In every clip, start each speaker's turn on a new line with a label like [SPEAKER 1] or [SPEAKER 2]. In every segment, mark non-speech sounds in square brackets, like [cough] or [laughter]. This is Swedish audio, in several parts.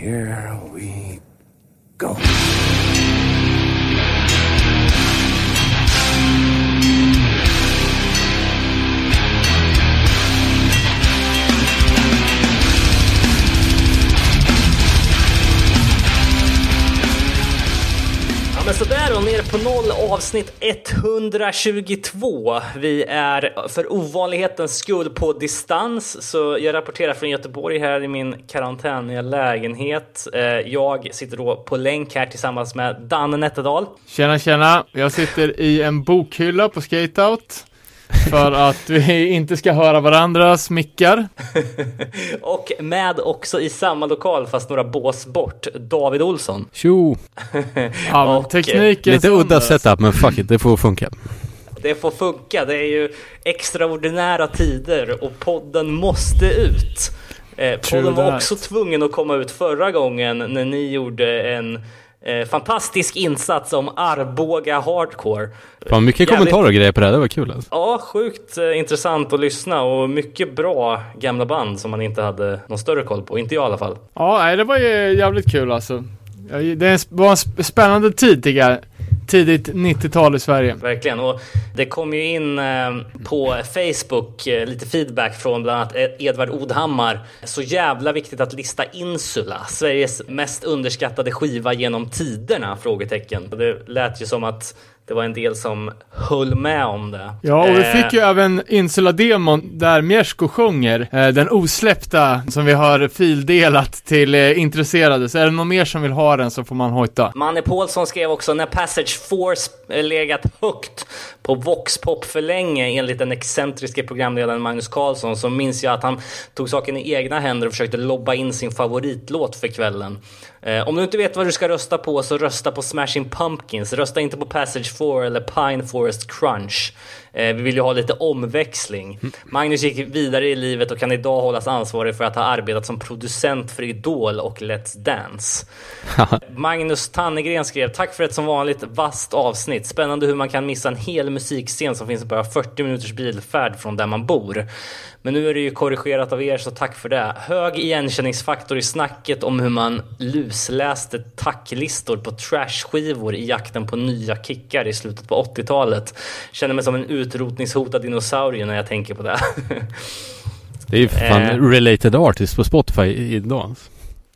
[SPEAKER 1] here we go.
[SPEAKER 2] På noll avsnitt 122. Vi är för ovanlighetens skull på distans, så jag rapporterar från Göteborg här i min karantäniga lägenhet. Eh, jag sitter då på länk här tillsammans med Danne Nätterdal.
[SPEAKER 3] Tjena tjena, jag sitter i en bokhylla på Skateout för att vi inte ska höra varandras mickar. [laughs]
[SPEAKER 2] Och med också i samma lokal, fast några bås bort, David Olsson.
[SPEAKER 4] Tjo! [laughs]
[SPEAKER 3] Ja,
[SPEAKER 2] Och,
[SPEAKER 3] tekniken
[SPEAKER 4] Lite udda setup men fuck it, det får funka.
[SPEAKER 2] Det får funka, det är ju extraordinära tider och podden måste ut. Eh, podden var också tvungen att komma ut förra gången när ni gjorde en eh, fantastisk insats om Arboga Hardcore.
[SPEAKER 4] Fan mycket
[SPEAKER 2] Jävligt-
[SPEAKER 4] kommentarer och grejer på det här, det var kul alltså.
[SPEAKER 2] Ja, sjukt eh, intressant att lyssna och mycket bra gamla band som man inte hade någon större koll på. Inte jag i alla fall.
[SPEAKER 3] Ja, nej, det var ju jävligt kul alltså. Det var en sp- spännande tid tycker jag. Tidigt 90-tal i Sverige.
[SPEAKER 2] Verkligen. Och det kom ju in eh, på Facebook eh, lite feedback från bland annat e- Edvard Odhammar. Så jävla viktigt att lista Insula, Sveriges mest underskattade skiva genom tiderna? Frågetecken. Det lät ju som att det var en del som höll med om det.
[SPEAKER 3] Ja, och vi
[SPEAKER 2] Eh,
[SPEAKER 3] fick ju även Insula-demon där Miesko sjunger, eh, den osläppta som vi har fildelat till eh, intresserade. Så är det någon mer som vill ha den så får man hojta.
[SPEAKER 2] Manne Paulsson skrev också när Passage Force legat högt på Voxpop för länge enligt den excentriska programledaren Magnus Carlsson så minns jag att han tog saken i egna händer och försökte lobba in sin favoritlåt för kvällen. Eh, om du inte vet vad du ska rösta på så rösta på Smashing Pumpkins. Rösta inte på Passage 4 eller Pine Forest Crunch. Eh, vi vill ju ha lite omväxling. Magnus gick vidare i livet och kan idag hållas ansvarig för att ha arbetat som producent för Idol och Let's Dance. Magnus Tannegren skrev Tack för ett som vanligt vasst avsnitt. Spännande hur man kan missa en hel musikscen som finns bara 40 minuters bilfärd från där man bor. Men nu är det ju korrigerat av er så tack för det. Hög igenkänningsfaktor i snacket om hur man lusläste tacklistor på trashskivor i jakten på nya kickar i slutet på 80-talet. Känner mig som en utrotningshotad dinosaurie när jag tänker på det.
[SPEAKER 4] Det är ju fan
[SPEAKER 2] Eh.
[SPEAKER 4] related artist på Spotify idag. alltså.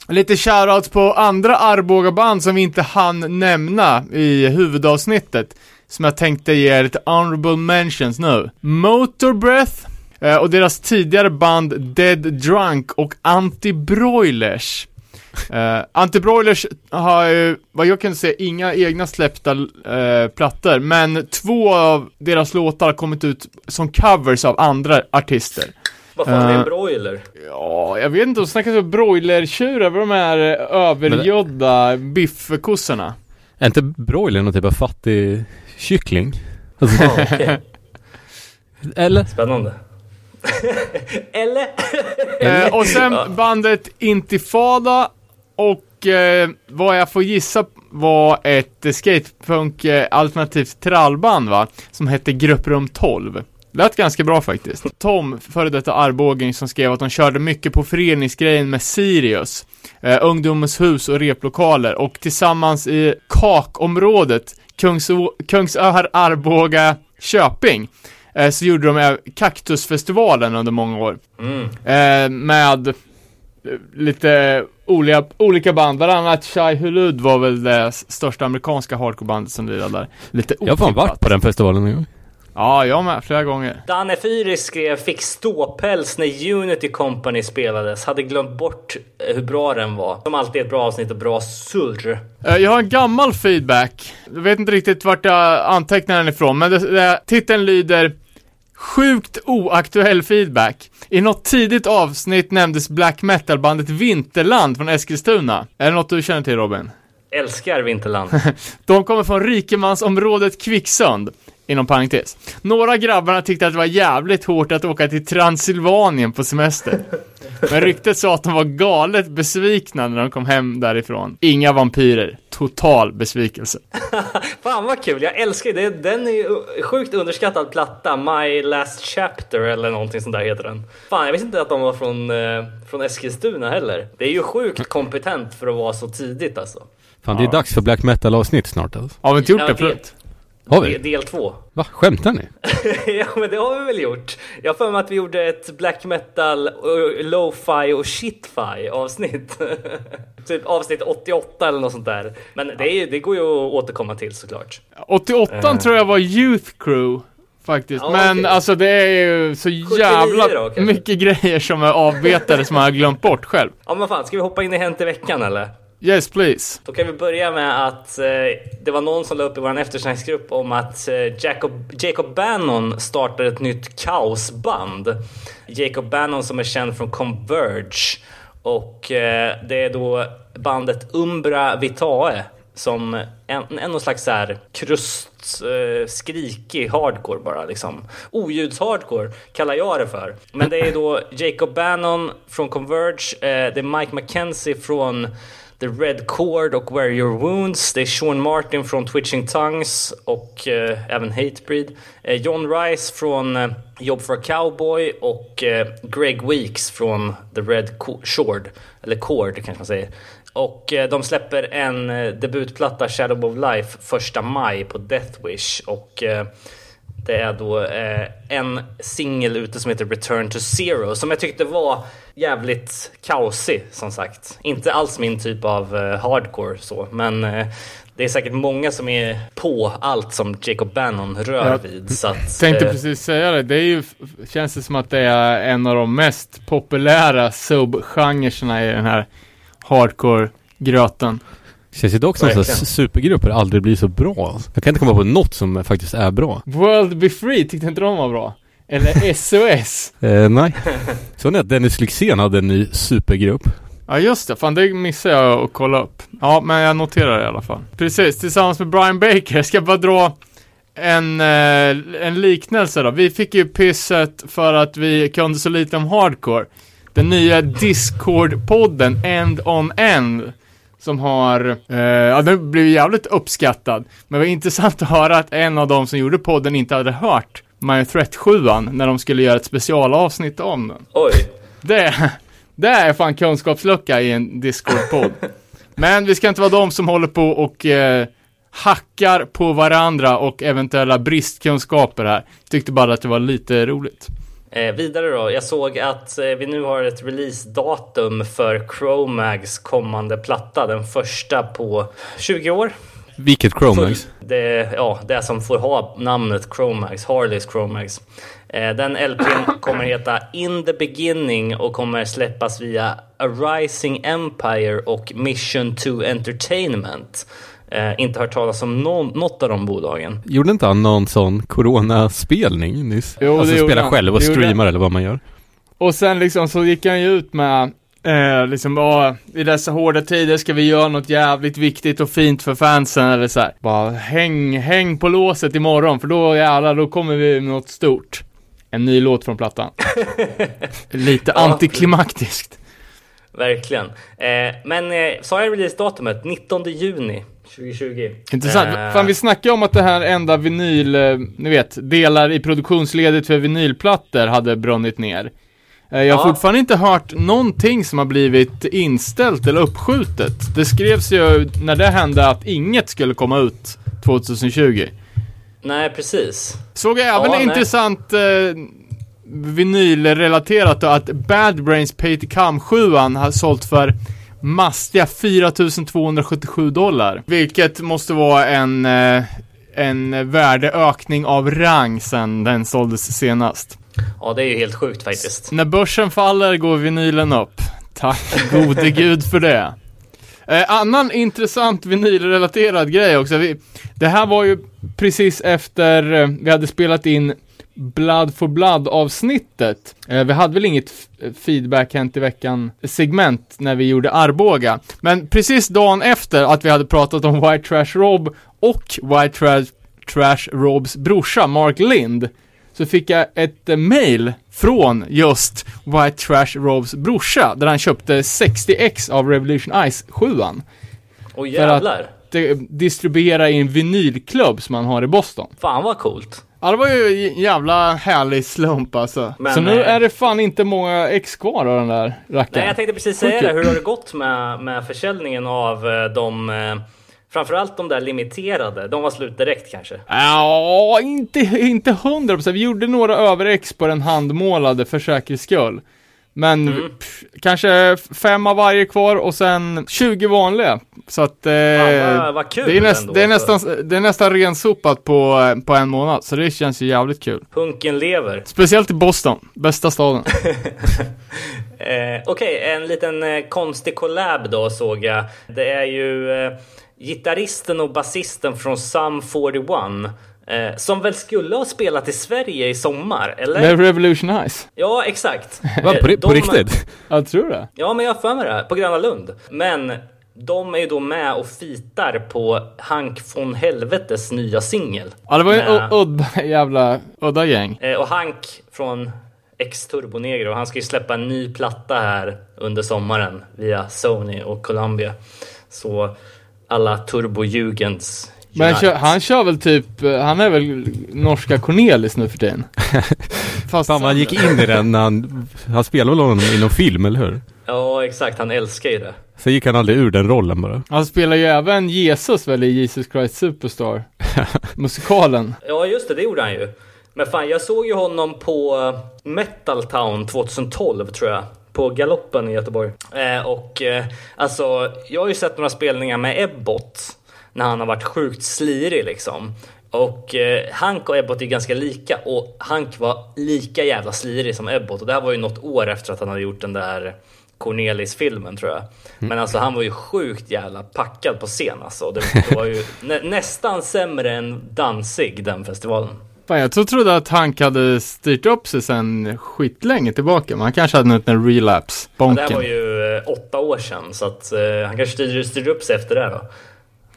[SPEAKER 3] Lite shoutouts på andra Arboga-band som vi inte hann nämna i huvudavsnittet. Som jag tänkte ge lite honorable mentions nu. Motorbreath eh, och deras tidigare band Dead Drunk och Anti-Broilers. Uh, Anti-Broilers har ju, vad jag kan se, inga egna släppta eh, plattor, men två av deras låtar har kommit ut som covers av andra artister.
[SPEAKER 2] Vad fan, det är en
[SPEAKER 3] Eh.
[SPEAKER 2] broiler.
[SPEAKER 3] Ja, jag vet inte, de snackar om broilertjurar, vad de här övergödda biffkossorna.
[SPEAKER 4] Är inte broiler någon typ av fattig kyckling? Alltså,
[SPEAKER 2] Ja, [laughs] okej.
[SPEAKER 4] eller?
[SPEAKER 2] Spännande. [laughs] Eller?
[SPEAKER 3] Eh, och sen bandet Intifada och eh, vad jag får gissa var ett skatepunk eh, alternativt trallband va? Som hette Grupprum 12. Lät ganska bra faktiskt. Tom, före detta Arbogen, som skrev att de körde mycket på föreningsgrejen med Sirius, eh, Ungdomens hus och replokaler och tillsammans i kakområdet, Kungså, Kungsör, Arboga, Köping, eh, så gjorde de eh, Kaktusfestivalen under många år.
[SPEAKER 2] Mm.
[SPEAKER 3] Eh, med eh, lite olika, olika band, bland annat Shai Hulud var väl det största amerikanska hardcorebandet som lirade där. Lite
[SPEAKER 4] Jag har fan
[SPEAKER 3] otippat.
[SPEAKER 4] varit på den festivalen en gång.
[SPEAKER 3] Ja, jag med, flera gånger.
[SPEAKER 2] Danne Fyris skrev fick ståpäls när Unity Company spelades. Hade glömt bort eh, hur bra den var. Som alltid ett bra avsnitt och bra surr.
[SPEAKER 3] Eh, jag har en gammal feedback. Jag vet inte riktigt vart jag antecknar den ifrån, men det, det, titeln lyder Sjukt oaktuell feedback. I något tidigt avsnitt nämndes black metal-bandet Vinterland från Eskilstuna. Är det något du känner till Robin?
[SPEAKER 2] Älskar Vinterland. [laughs]
[SPEAKER 3] De kommer från rikemansområdet Kvicksund, inom parentes. Några grabbarna tyckte att det var jävligt hårt att åka till Transylvanien på semester. Men ryktet sa att de var galet besvikna när de kom hem därifrån. Inga vampyrer. Total besvikelse. [laughs]
[SPEAKER 2] Fan vad kul, jag älskar det. Den är ju sjukt underskattad platta. My Last Chapter eller någonting sånt där heter den. Fan, jag visste inte att de var från, eh, från Eskilstuna heller. Det är ju sjukt kompetent för att vara så tidigt alltså.
[SPEAKER 4] Fan, det är dags för black metal avsnitt snart alltså.
[SPEAKER 3] Har vi inte gjort
[SPEAKER 2] Ja,
[SPEAKER 3] det- förut?
[SPEAKER 4] Har vi?
[SPEAKER 2] Del två.
[SPEAKER 4] Va? Skämtar ni? [laughs]
[SPEAKER 2] ja men det har vi väl gjort. Jag har för mig att vi gjorde ett black metal, och lo-fi och shit-fi avsnitt. [laughs] typ avsnitt 88 eller något sånt där. Men det, är, det går ju att återkomma till såklart.
[SPEAKER 3] 88
[SPEAKER 2] Eh.
[SPEAKER 3] tror jag var Youth Crew. Faktiskt.
[SPEAKER 2] Ja,
[SPEAKER 3] Men
[SPEAKER 2] okej.
[SPEAKER 3] alltså det är ju så
[SPEAKER 2] 79
[SPEAKER 3] jävla
[SPEAKER 2] då,
[SPEAKER 3] mycket [laughs] grejer som är avbetade som jag har glömt bort själv.
[SPEAKER 2] Ja men fan, ska vi hoppa in i Hänt i veckan eller?
[SPEAKER 3] Yes please.
[SPEAKER 2] Då kan vi börja med att eh, det var någon som la upp i vår eftersnacksgrupp om att eh, Jacob, Jacob Bannon startar ett nytt kaosband. Jacob Bannon som är känd från Converge. Och eh, det är då bandet Umbra Vitae som en, en någon slags så här krust, eh, skrikig hardcore bara liksom. Oljudshardcore kallar jag det för. Men det är då Jacob Bannon från Converge, eh, det är Mike McKenzie från The Red Cord och Where Your Wounds. Det är Sean Martin från Twitching Tongues och eh, även Hatebreed. Eh, John Rice från eh, Job for a Cowboy och eh, Greg Weeks från The Red Co- Shord. Eller Cord kanske man säger. Och eh, de släpper en eh, debutplatta, Shadow of Life, första maj på Death Wish. Och det är då eh, en singel ute som heter Return to Zero som jag tyckte var jävligt kaosig som sagt. Inte alls min typ av eh, hardcore så, men eh, det är säkert många som är på allt som Jacob Bannon rör
[SPEAKER 3] Ja,
[SPEAKER 2] vid. Så att,
[SPEAKER 3] Tänkte
[SPEAKER 2] eh,
[SPEAKER 3] precis säga det. Det är ju, känns det som att det är en av de mest populära subgenrerna i den här hardcore-gröten.
[SPEAKER 4] Känns ju dock som att
[SPEAKER 2] Verkligen.
[SPEAKER 4] supergrupper aldrig blir så bra. Jag kan inte komma på något som faktiskt är bra.
[SPEAKER 3] World Be Free tyckte inte de var bra. Eller [laughs] SOS.
[SPEAKER 4] Eh, nej. Så ni att Dennis Lyxzén hade en ny supergrupp?
[SPEAKER 3] Ja just det, fan det missade jag att kolla upp. Ja, men jag noterar det i alla fall. Precis, tillsammans med Brian Baker. Jag ska bara dra en, eh, en liknelse då. Vi fick ju pisset för att vi kunde så lite om hardcore. Den nya Discord-podden End on End. Som har, eh, ja den blev jävligt uppskattad. Men det var intressant att höra att en av de som gjorde podden inte hade hört My Threat 7 när de skulle göra ett specialavsnitt om den.
[SPEAKER 2] Oj,
[SPEAKER 3] Det, det är fan kunskapslucka i en Discord-podd. Men vi ska inte vara de som håller på och eh, hackar på varandra och eventuella bristkunskaper här. Tyckte bara att det var lite roligt.
[SPEAKER 2] Eh, vidare då, jag såg att eh, vi nu har ett releasedatum för Chromags kommande platta, den första på 20 år.
[SPEAKER 4] Vilket Chromax?
[SPEAKER 2] Det, ja, det som får ha namnet Chromax, Harleys Chromax. Eh, den LPn kommer heta In the Beginning och kommer släppas via Arising Empire och Mission to Entertainment. Eh, inte hört talas om någon, något av de bolagen.
[SPEAKER 4] Gjorde inte han någon sån coronaspelning nyss?
[SPEAKER 3] Jo,
[SPEAKER 4] alltså spela
[SPEAKER 3] han.
[SPEAKER 4] själv och streamar eller vad man gör.
[SPEAKER 3] Och sen liksom så gick han ju ut med Eh, liksom, ja, i dessa hårda tider ska vi göra något jävligt viktigt och fint för fansen eller så här. Bara häng, häng på låset imorgon för då jävlar, då kommer vi med något stort. En ny låt från plattan. [laughs] Lite antiklimaktiskt.
[SPEAKER 2] Verkligen. Eh, men eh, sa jag releasedatumet? 19 juni 2020.
[SPEAKER 3] Intressant.
[SPEAKER 2] Eh,
[SPEAKER 3] Fan vi snackade om att det här enda vinyl, eh, ni vet, delar i produktionsledet för vinylplattor hade brunnit ner. Eh, Jag har
[SPEAKER 2] Ja.
[SPEAKER 3] fortfarande inte hört någonting som har blivit inställt eller uppskjutet. Det skrevs ju när det hände att inget skulle komma ut 2020.
[SPEAKER 2] Nej, precis.
[SPEAKER 3] Såg jag även
[SPEAKER 2] Ja,
[SPEAKER 3] intressant eh, vinylrelaterat då att Bad Brains Pay to Come 7 har sålt för mastiga 4277 dollar. Vilket måste vara en, eh, en värdeökning av rang sen den såldes senast.
[SPEAKER 2] Ja, det är ju helt sjukt faktiskt.
[SPEAKER 3] När börsen faller går vinylen upp. Tack gode [laughs] gud för det. Eh, annan intressant vinylrelaterad grej också. Vi, det här var ju precis efter eh, vi hade spelat in Blood for Blood avsnittet. Eh, vi hade väl inget feedback hänt i veckan segment när vi gjorde Arboga. Men precis dagen efter att vi hade pratat om White Trash Rob och White Trash, Trash Robs brorsa Mark Lind så fick jag ett eh, mail från just White Trash Robs brorsa, där han köpte 60x av Revolution Ice 7
[SPEAKER 2] Och jävlar.
[SPEAKER 3] Det distribuera i en vinylklubb som han har i Boston.
[SPEAKER 2] Fan vad coolt.
[SPEAKER 3] Ja, det var ju en jävla härlig slump alltså.
[SPEAKER 2] Men,
[SPEAKER 3] så nu
[SPEAKER 2] eh,
[SPEAKER 3] är det fan inte många ex kvar av den där rackaren.
[SPEAKER 2] Nej, jag tänkte precis säga det. Hur har det gått med, med försäljningen av eh, de, eh, framförallt de där limiterade? De var slut direkt kanske?
[SPEAKER 3] Ja, inte, inte hundra procent. Vi gjorde några över-ex på den handmålade för säkerhets skull. Men
[SPEAKER 2] Mm.
[SPEAKER 3] pff, kanske fem av varje kvar och sen 20 vanliga. Så att eh,
[SPEAKER 2] vad, vad
[SPEAKER 3] det, är näst,
[SPEAKER 2] ändå,
[SPEAKER 3] det, är
[SPEAKER 2] alltså.
[SPEAKER 3] nästan, det är nästan rensopat på, på en månad. Så det känns ju jävligt kul.
[SPEAKER 2] Punken lever.
[SPEAKER 3] Speciellt i Boston, bästa staden. [laughs]
[SPEAKER 2] Eh, Okej, en liten eh, konstig collab då såg jag. Det är ju eh, gitarristen och basisten från Sum 41. Eh, som väl skulle ha spelat i Sverige i sommar, eller?
[SPEAKER 3] Med Revolution Ice.
[SPEAKER 2] Ja, exakt.
[SPEAKER 4] Va,
[SPEAKER 2] Eh,
[SPEAKER 4] på, på
[SPEAKER 2] de-
[SPEAKER 4] riktigt? [laughs]
[SPEAKER 3] Jag tror det.
[SPEAKER 2] Ja, men jag har för mig det. På Gröna Lund. Men de är ju då med och fitar på Hank von Helvetes nya singel.
[SPEAKER 3] Ja, det var ju en
[SPEAKER 2] Med-
[SPEAKER 3] udda [laughs] jävla, udda gäng.
[SPEAKER 2] Eh, och Hank från X Turbo Negro, han ska ju släppa en ny platta här under sommaren via Sony och Columbia. Så alla Turbo-Jugends
[SPEAKER 3] Men han kör, han kör väl typ, eh, han är väl norska Cornelis nu för tiden? [laughs] Fast
[SPEAKER 4] Fan, man gick in i den när han, han spelade väl honom i någon film, eller hur?
[SPEAKER 2] Ja, exakt. Han älskar ju det.
[SPEAKER 4] Sen gick han aldrig ur den rollen bara.
[SPEAKER 3] Han spelar ju även Jesus väl i Jesus Christ Superstar? [laughs] Musikalen.
[SPEAKER 2] Ja, just det. Det gjorde han ju. Men fan, jag såg ju honom på eh, Metal Town 2012 tror jag. På Galoppen i Göteborg. Eh, och eh, alltså, jag har ju sett några spelningar med Ebbot. När han har varit sjukt slirig liksom. Och eh, Hank och Ebbot är ganska lika. Och Hank var lika jävla slirig som Ebbot. Och det här var ju något år efter att han hade gjort den där Cornelis-filmen tror jag. Men alltså han var ju sjukt jävla packad på scen alltså. Det, det var ju [laughs] nä, nästan sämre än Danzig den festivalen.
[SPEAKER 3] Fan, jag trodde att Hank hade styrt upp sig sen skitlänge tillbaka, men han kanske hade nått en relapse.
[SPEAKER 2] Det
[SPEAKER 3] Bonken.
[SPEAKER 2] här var ju eh, åtta år sedan så att eh, han kanske styrde, styrde upp sig efter det då.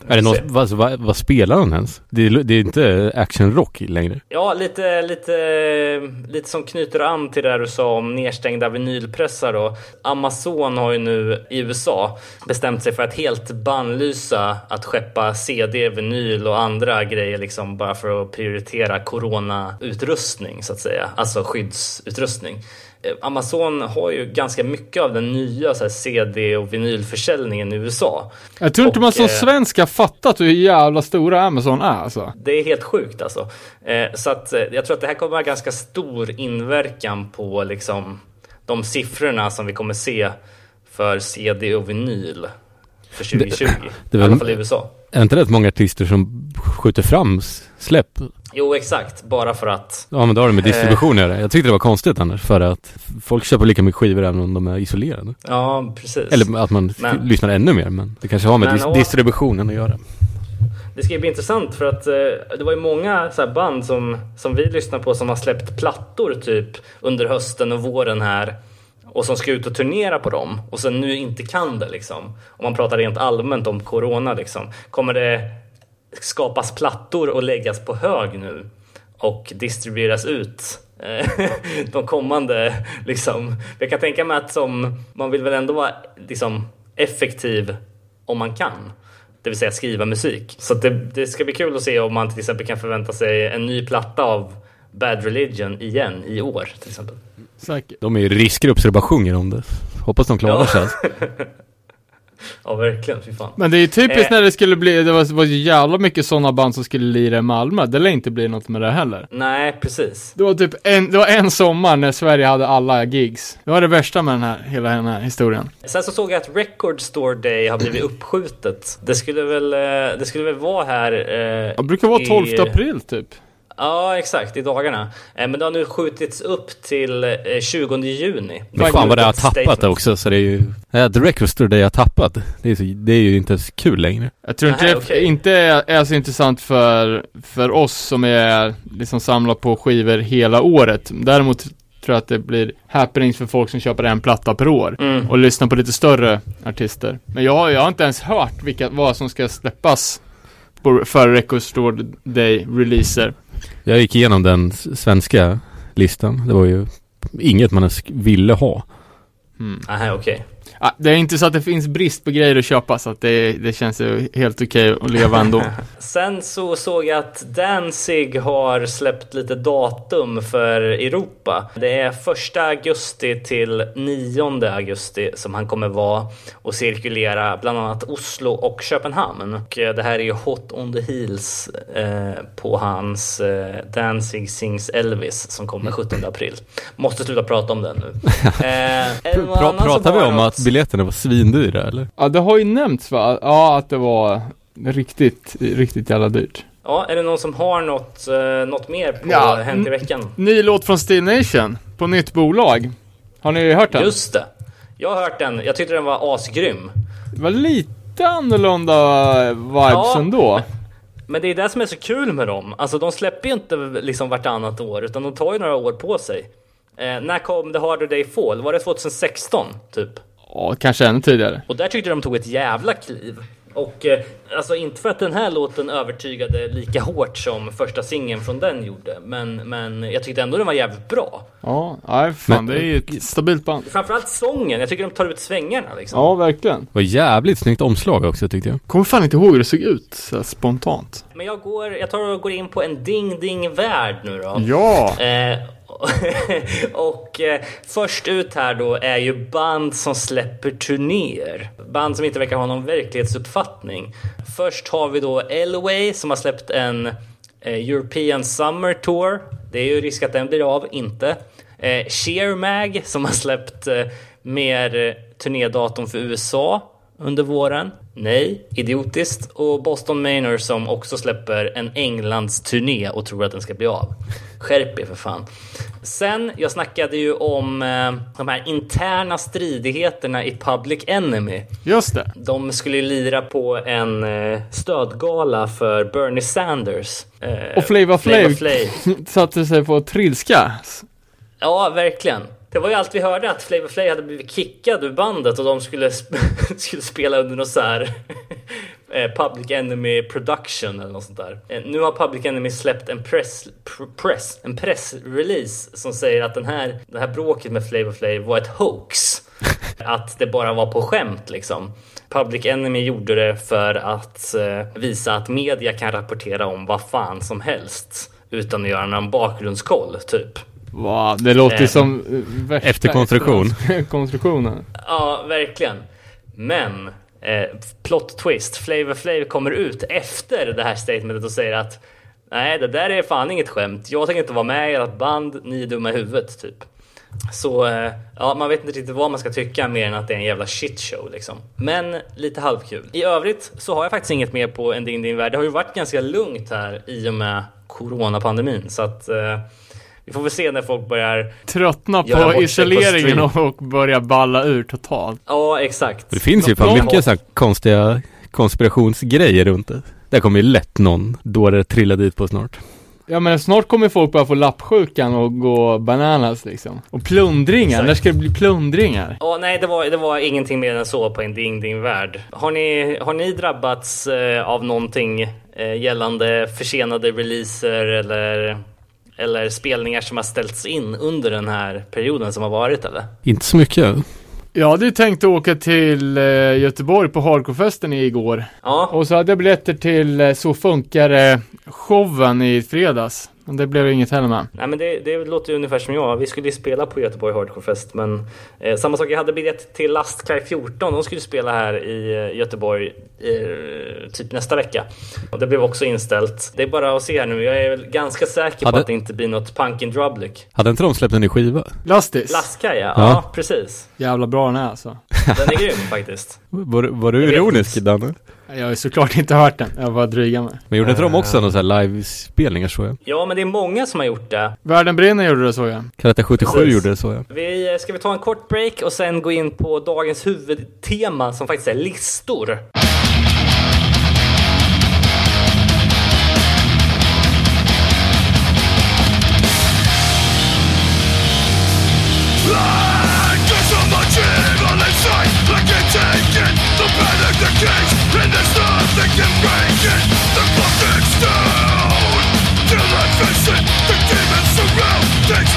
[SPEAKER 4] Är det något, vad, vad, vad spelar han ens? Det är, det är inte actionrock längre.
[SPEAKER 2] Ja, lite, lite, lite som knyter an till det där du sa om nedstängda vinylpressar då. Amazon har ju nu i USA bestämt sig för att helt bannlysa att skeppa CD, vinyl och andra grejer liksom bara för att prioritera coronautrustning så att säga, alltså skyddsutrustning. Eh, Amazon har ju ganska mycket av den nya så här, CD och vinylförsäljningen i USA.
[SPEAKER 3] Jag tror inte
[SPEAKER 2] Och,
[SPEAKER 3] man som
[SPEAKER 2] eh,
[SPEAKER 3] svensk har fattat hur jävla stora Amazon är alltså.
[SPEAKER 2] Det är helt sjukt alltså. Eh, så att jag tror att det här kommer ha ganska stor inverkan på liksom de siffrorna som vi kommer se för CD och vinyl för 2020.
[SPEAKER 4] det är
[SPEAKER 2] I alla
[SPEAKER 4] väl-
[SPEAKER 2] fall i USA.
[SPEAKER 4] Är det inte rätt många artister som skjuter fram släpp?
[SPEAKER 2] Jo, exakt. Bara för att.
[SPEAKER 4] Ja men då har det med
[SPEAKER 2] Eh.
[SPEAKER 4] distribution att göra. Jag tyckte det var konstigt annars för att folk köper lika mycket skivor även om de är isolerade.
[SPEAKER 2] Ja, precis.
[SPEAKER 4] Eller att man
[SPEAKER 2] Men-
[SPEAKER 4] lyssnar ännu mer men det kanske har med dis- distributionen att göra.
[SPEAKER 2] Det ska ju bli intressant för att eh, det var ju många så band som, som vi lyssnar på som har släppt plattor typ under hösten och våren här och som ska ut och turnera på dem och sen nu inte kan det liksom. Om man pratar rent allmänt om corona liksom. Kommer det skapas plattor och läggas på hög nu och distribueras ut eh, [laughs] de kommande liksom. Jag kan tänka mig att som, man vill väl ändå vara liksom effektiv om man kan. Det vill säga skriva musik. Så det, det ska bli kul att se om man till exempel kan förvänta sig en ny platta av Bad Religion igen i år till exempel.
[SPEAKER 3] Säkert.
[SPEAKER 4] De är ju riskgrupp så det bara sjunger om det. Hoppas de klarar
[SPEAKER 2] Ja.
[SPEAKER 4] sig. alltså. [laughs]
[SPEAKER 2] Ja verkligen, fy fan.
[SPEAKER 3] Men det är ju typiskt
[SPEAKER 2] Eh.
[SPEAKER 3] när det skulle bli, det var, var ju jävla mycket sådana band som skulle lira i Malmö. Det lär inte bli något med det heller.
[SPEAKER 2] Nej, precis.
[SPEAKER 3] Det var typ en, det var en sommar när Sverige hade alla gigs. Det var det värsta med den här, hela den här historien.
[SPEAKER 2] Sen så såg jag att Record Store Day har blivit uppskjutet. Det skulle väl, eh, det skulle väl vara här... eh,
[SPEAKER 3] Det brukar vara 12
[SPEAKER 2] i-
[SPEAKER 3] april typ.
[SPEAKER 2] Ja, exakt, i dagarna. Eh, Men det har nu skjutits upp till eh, 20 juni.
[SPEAKER 4] Men fan vad det har tappat
[SPEAKER 2] statement.
[SPEAKER 4] också så det är ju... Ja, The Record Store det har tappat. Det är, så, det är ju inte ens kul längre.
[SPEAKER 3] Jag tror inte
[SPEAKER 2] Nej,
[SPEAKER 3] det
[SPEAKER 2] okej.
[SPEAKER 3] inte är, är så intressant för, för oss som är liksom samlar på skivor hela året. Däremot tror jag att det blir happenings för folk som köper en platta per år.
[SPEAKER 2] Mm.
[SPEAKER 3] Och lyssnar på lite större artister. Men jag, har- jag har inte ens hört vilka, vad som ska släppas på, för Record Store Day releaser.
[SPEAKER 4] Jag gick igenom den svenska listan. Det var ju inget man ens ville ha.
[SPEAKER 2] Mm, aha, okej.
[SPEAKER 3] Ja, det är inte så att det finns brist på grejer att köpa så att det, det känns ju helt okej att leva ändå. [laughs]
[SPEAKER 2] Sen så såg jag att Danzig har släppt lite datum för Europa. Det är första augusti till 9 augusti som han kommer vara och cirkulera bland annat Oslo och Köpenhamn. Och eh, det här är ju Hot on the Heels eh, på hans eh, Danzig Sings Elvis som kommer 17 april. Måste sluta prata om den nu. [laughs] Eh, som
[SPEAKER 4] pratar vi om att biljetterna var svindyra eller?
[SPEAKER 3] Ja, det har ju nämnts va? Ja, att det var riktigt, riktigt jävla dyrt.
[SPEAKER 2] Ja, är det någon som har något, eh, något mer på
[SPEAKER 3] Ja,
[SPEAKER 2] Hänt i veckan?
[SPEAKER 3] Ny låt från Steel Nation på nytt bolag. Har ni hört den?
[SPEAKER 2] Just det. Jag har hört den. Jag tyckte den var asgrym.
[SPEAKER 3] Det var lite annorlunda vibes
[SPEAKER 2] Ja.
[SPEAKER 3] ändå. [laughs]
[SPEAKER 2] Men det är det som är så kul med dem. Alltså de släpper ju inte liksom vartannat år utan de tar ju några år på sig. Eh, när kom The Harder Day Fall? Var det 2016 typ?
[SPEAKER 3] Ja, kanske ännu tidigare.
[SPEAKER 2] Och där tyckte de tog ett jävla kliv. Och eh, alltså inte för att den här låten övertygade lika hårt som första singeln från den gjorde. Men, men jag tyckte ändå den var jävligt bra.
[SPEAKER 3] Ja, nej fan
[SPEAKER 4] Men-
[SPEAKER 3] det är ju ett stabilt band.
[SPEAKER 2] Framförallt sången. Jag tycker de tar ut svängarna liksom.
[SPEAKER 3] Ja, verkligen.
[SPEAKER 4] Det var jävligt snyggt omslag också tyckte jag.
[SPEAKER 3] Kommer fan inte ihåg hur det såg ut så spontant.
[SPEAKER 2] Men jag, går, jag tar och går in på en ding-ding-värld nu då.
[SPEAKER 3] Ja!
[SPEAKER 2] Eh, [laughs] och eh, först ut här då är ju band som släpper turnéer. Band som inte verkar ha någon verklighetsuppfattning. Först har vi då Elway som har släppt en eh, European Summer Tour. Det är ju risk att den blir av, inte. Eh, Sheer Mag som har släppt eh, mer eh, turnédatum för USA under våren. Nej, idiotiskt. Och Boston Manor som också släpper en Englands turné och tror att den ska bli av. Skärp er för fan. Sen, jag snackade ju om eh, de här interna stridigheterna i Public Enemy.
[SPEAKER 3] Just det.
[SPEAKER 2] De skulle ju lira på en eh, stödgala för Bernie Sanders. Eh,
[SPEAKER 3] Och Flavor
[SPEAKER 2] Flavor
[SPEAKER 3] Flav
[SPEAKER 2] Flav. [laughs]
[SPEAKER 3] satte sig på trilska.
[SPEAKER 2] Ja, verkligen. Det var ju allt vi hörde att Flavor Flav hade blivit kickad ur bandet och de skulle, sp- [laughs] skulle spela under något så här [laughs] eh, Public Enemy production eller något sånt där. Eh, Nu har Public Enemy släppt en press, pr- press, en pressrelease som säger att den här, det här bråket med Flavor Flav var ett hoax. [laughs] Att det bara var på skämt liksom. Public Enemy gjorde det för att eh, visa att media kan rapportera om vad fan som helst utan att göra någon bakgrundskoll typ.
[SPEAKER 3] Va, det låter
[SPEAKER 2] Eh.
[SPEAKER 3] som eh, värsta
[SPEAKER 4] Efterkonstruktion. [laughs]
[SPEAKER 3] konstruktionen.
[SPEAKER 2] Ja, verkligen. Men eh, plot twist. Flavor Flav kommer ut efter det här statementet och säger att nej, det där är fan inget skämt. Jag tänker inte vara med i ert band. Ni är dumma i huvudet, typ. Så eh, ja, man vet inte riktigt vad man ska tycka mer än att det är en jävla shitshow liksom. Men lite halvkul. I övrigt så har jag faktiskt inget mer på en Ding Ding Värld. Det har ju varit ganska lugnt här i och med coronapandemin så att eh, vi får väl se när folk börjar
[SPEAKER 3] Tröttna på
[SPEAKER 2] på
[SPEAKER 3] isoleringen
[SPEAKER 2] stream.
[SPEAKER 3] och börja balla ur totalt.
[SPEAKER 2] Ja, exakt.
[SPEAKER 4] Det finns ju fan mycket så här konstiga konspirationsgrejer runt det. Där kommer ju lätt någon dåre trilla dit på snart.
[SPEAKER 3] Ja men snart kommer folk börja få lappsjukan och gå bananas liksom. Och plundringar,
[SPEAKER 2] Exakt.
[SPEAKER 3] när ska det bli plundringar?
[SPEAKER 2] Ja, nej, det var, det var ingenting mer än så på en Ding Ding Värld. Har ni, har ni drabbats eh, av någonting eh, gällande försenade releaser eller, eller spelningar som har ställts in under den här perioden som har varit eller?
[SPEAKER 4] Inte så mycket.
[SPEAKER 3] Jag hade ju tänkt åka till eh, Göteborg på Hardcore-festen igår.
[SPEAKER 2] Ja,
[SPEAKER 3] Och så hade jag biljetter till eh, Så funkar det showen i fredags. Men det blev inget heller med.
[SPEAKER 2] nej, men det, det låter ju ungefär som jag. Vi skulle ju spela på Göteborg Hardcore Fest, men eh, samma sak. Jag hade biljett till Lastkaj 14. De skulle spela här i eh, Göteborg eh, typ nästa vecka. Och det blev också inställt. Det är bara att se här nu. Jag är väl ganska säker på
[SPEAKER 4] Hade-
[SPEAKER 2] att det inte blir något Punk in Drublic.
[SPEAKER 4] Hade inte de släppt en ny skiva?
[SPEAKER 3] Lastis.
[SPEAKER 2] Lastkaj, ja.
[SPEAKER 4] Ja.
[SPEAKER 2] ja. precis.
[SPEAKER 3] Jävla bra den är alltså.
[SPEAKER 2] Den är grym faktiskt.
[SPEAKER 4] Var, var du
[SPEAKER 2] Jag
[SPEAKER 4] ironisk. Danne?
[SPEAKER 3] Jag har ju såklart inte hört den. Jag var dryga med.
[SPEAKER 4] Men gjorde inte de också några så här livespelningar så jag?
[SPEAKER 2] Ja, men det är många som har gjort det.
[SPEAKER 3] Världen brinner gjorde det så ja.
[SPEAKER 4] Karate 77
[SPEAKER 2] Precis.
[SPEAKER 4] gjorde det så ja.
[SPEAKER 2] Vi, eh, ska vi ta en kort break och sen gå in på dagens huvudtema som faktiskt är listor.
[SPEAKER 1] Takes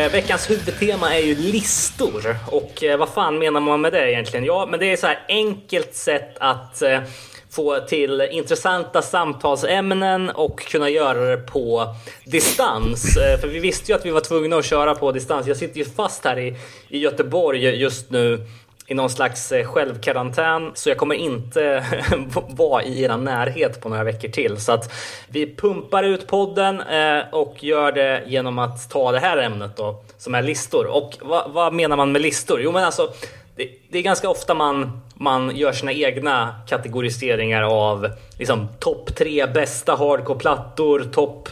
[SPEAKER 2] Eh, veckans huvudtema är ju listor. Och eh, vad fan menar man med det egentligen? Ja, men det är så här enkelt sätt att eh, få till intressanta samtalsämnen och kunna göra det på distans. Eh, för vi visste ju att vi var tvungna att köra på distans. Jag sitter ju fast här i, i Göteborg just nu i någon slags eh, självkarantän. Så jag kommer inte [laughs] vara i er närhet på några veckor till. Så att vi pumpar ut podden eh, och gör det genom att ta det här ämnet då, som är listor. Och vad, vad menar man med listor? Jo men alltså, det, det, är ganska ofta man, man gör sina egna kategoriseringar av liksom, topp tre bästa hardcore-plattor, topp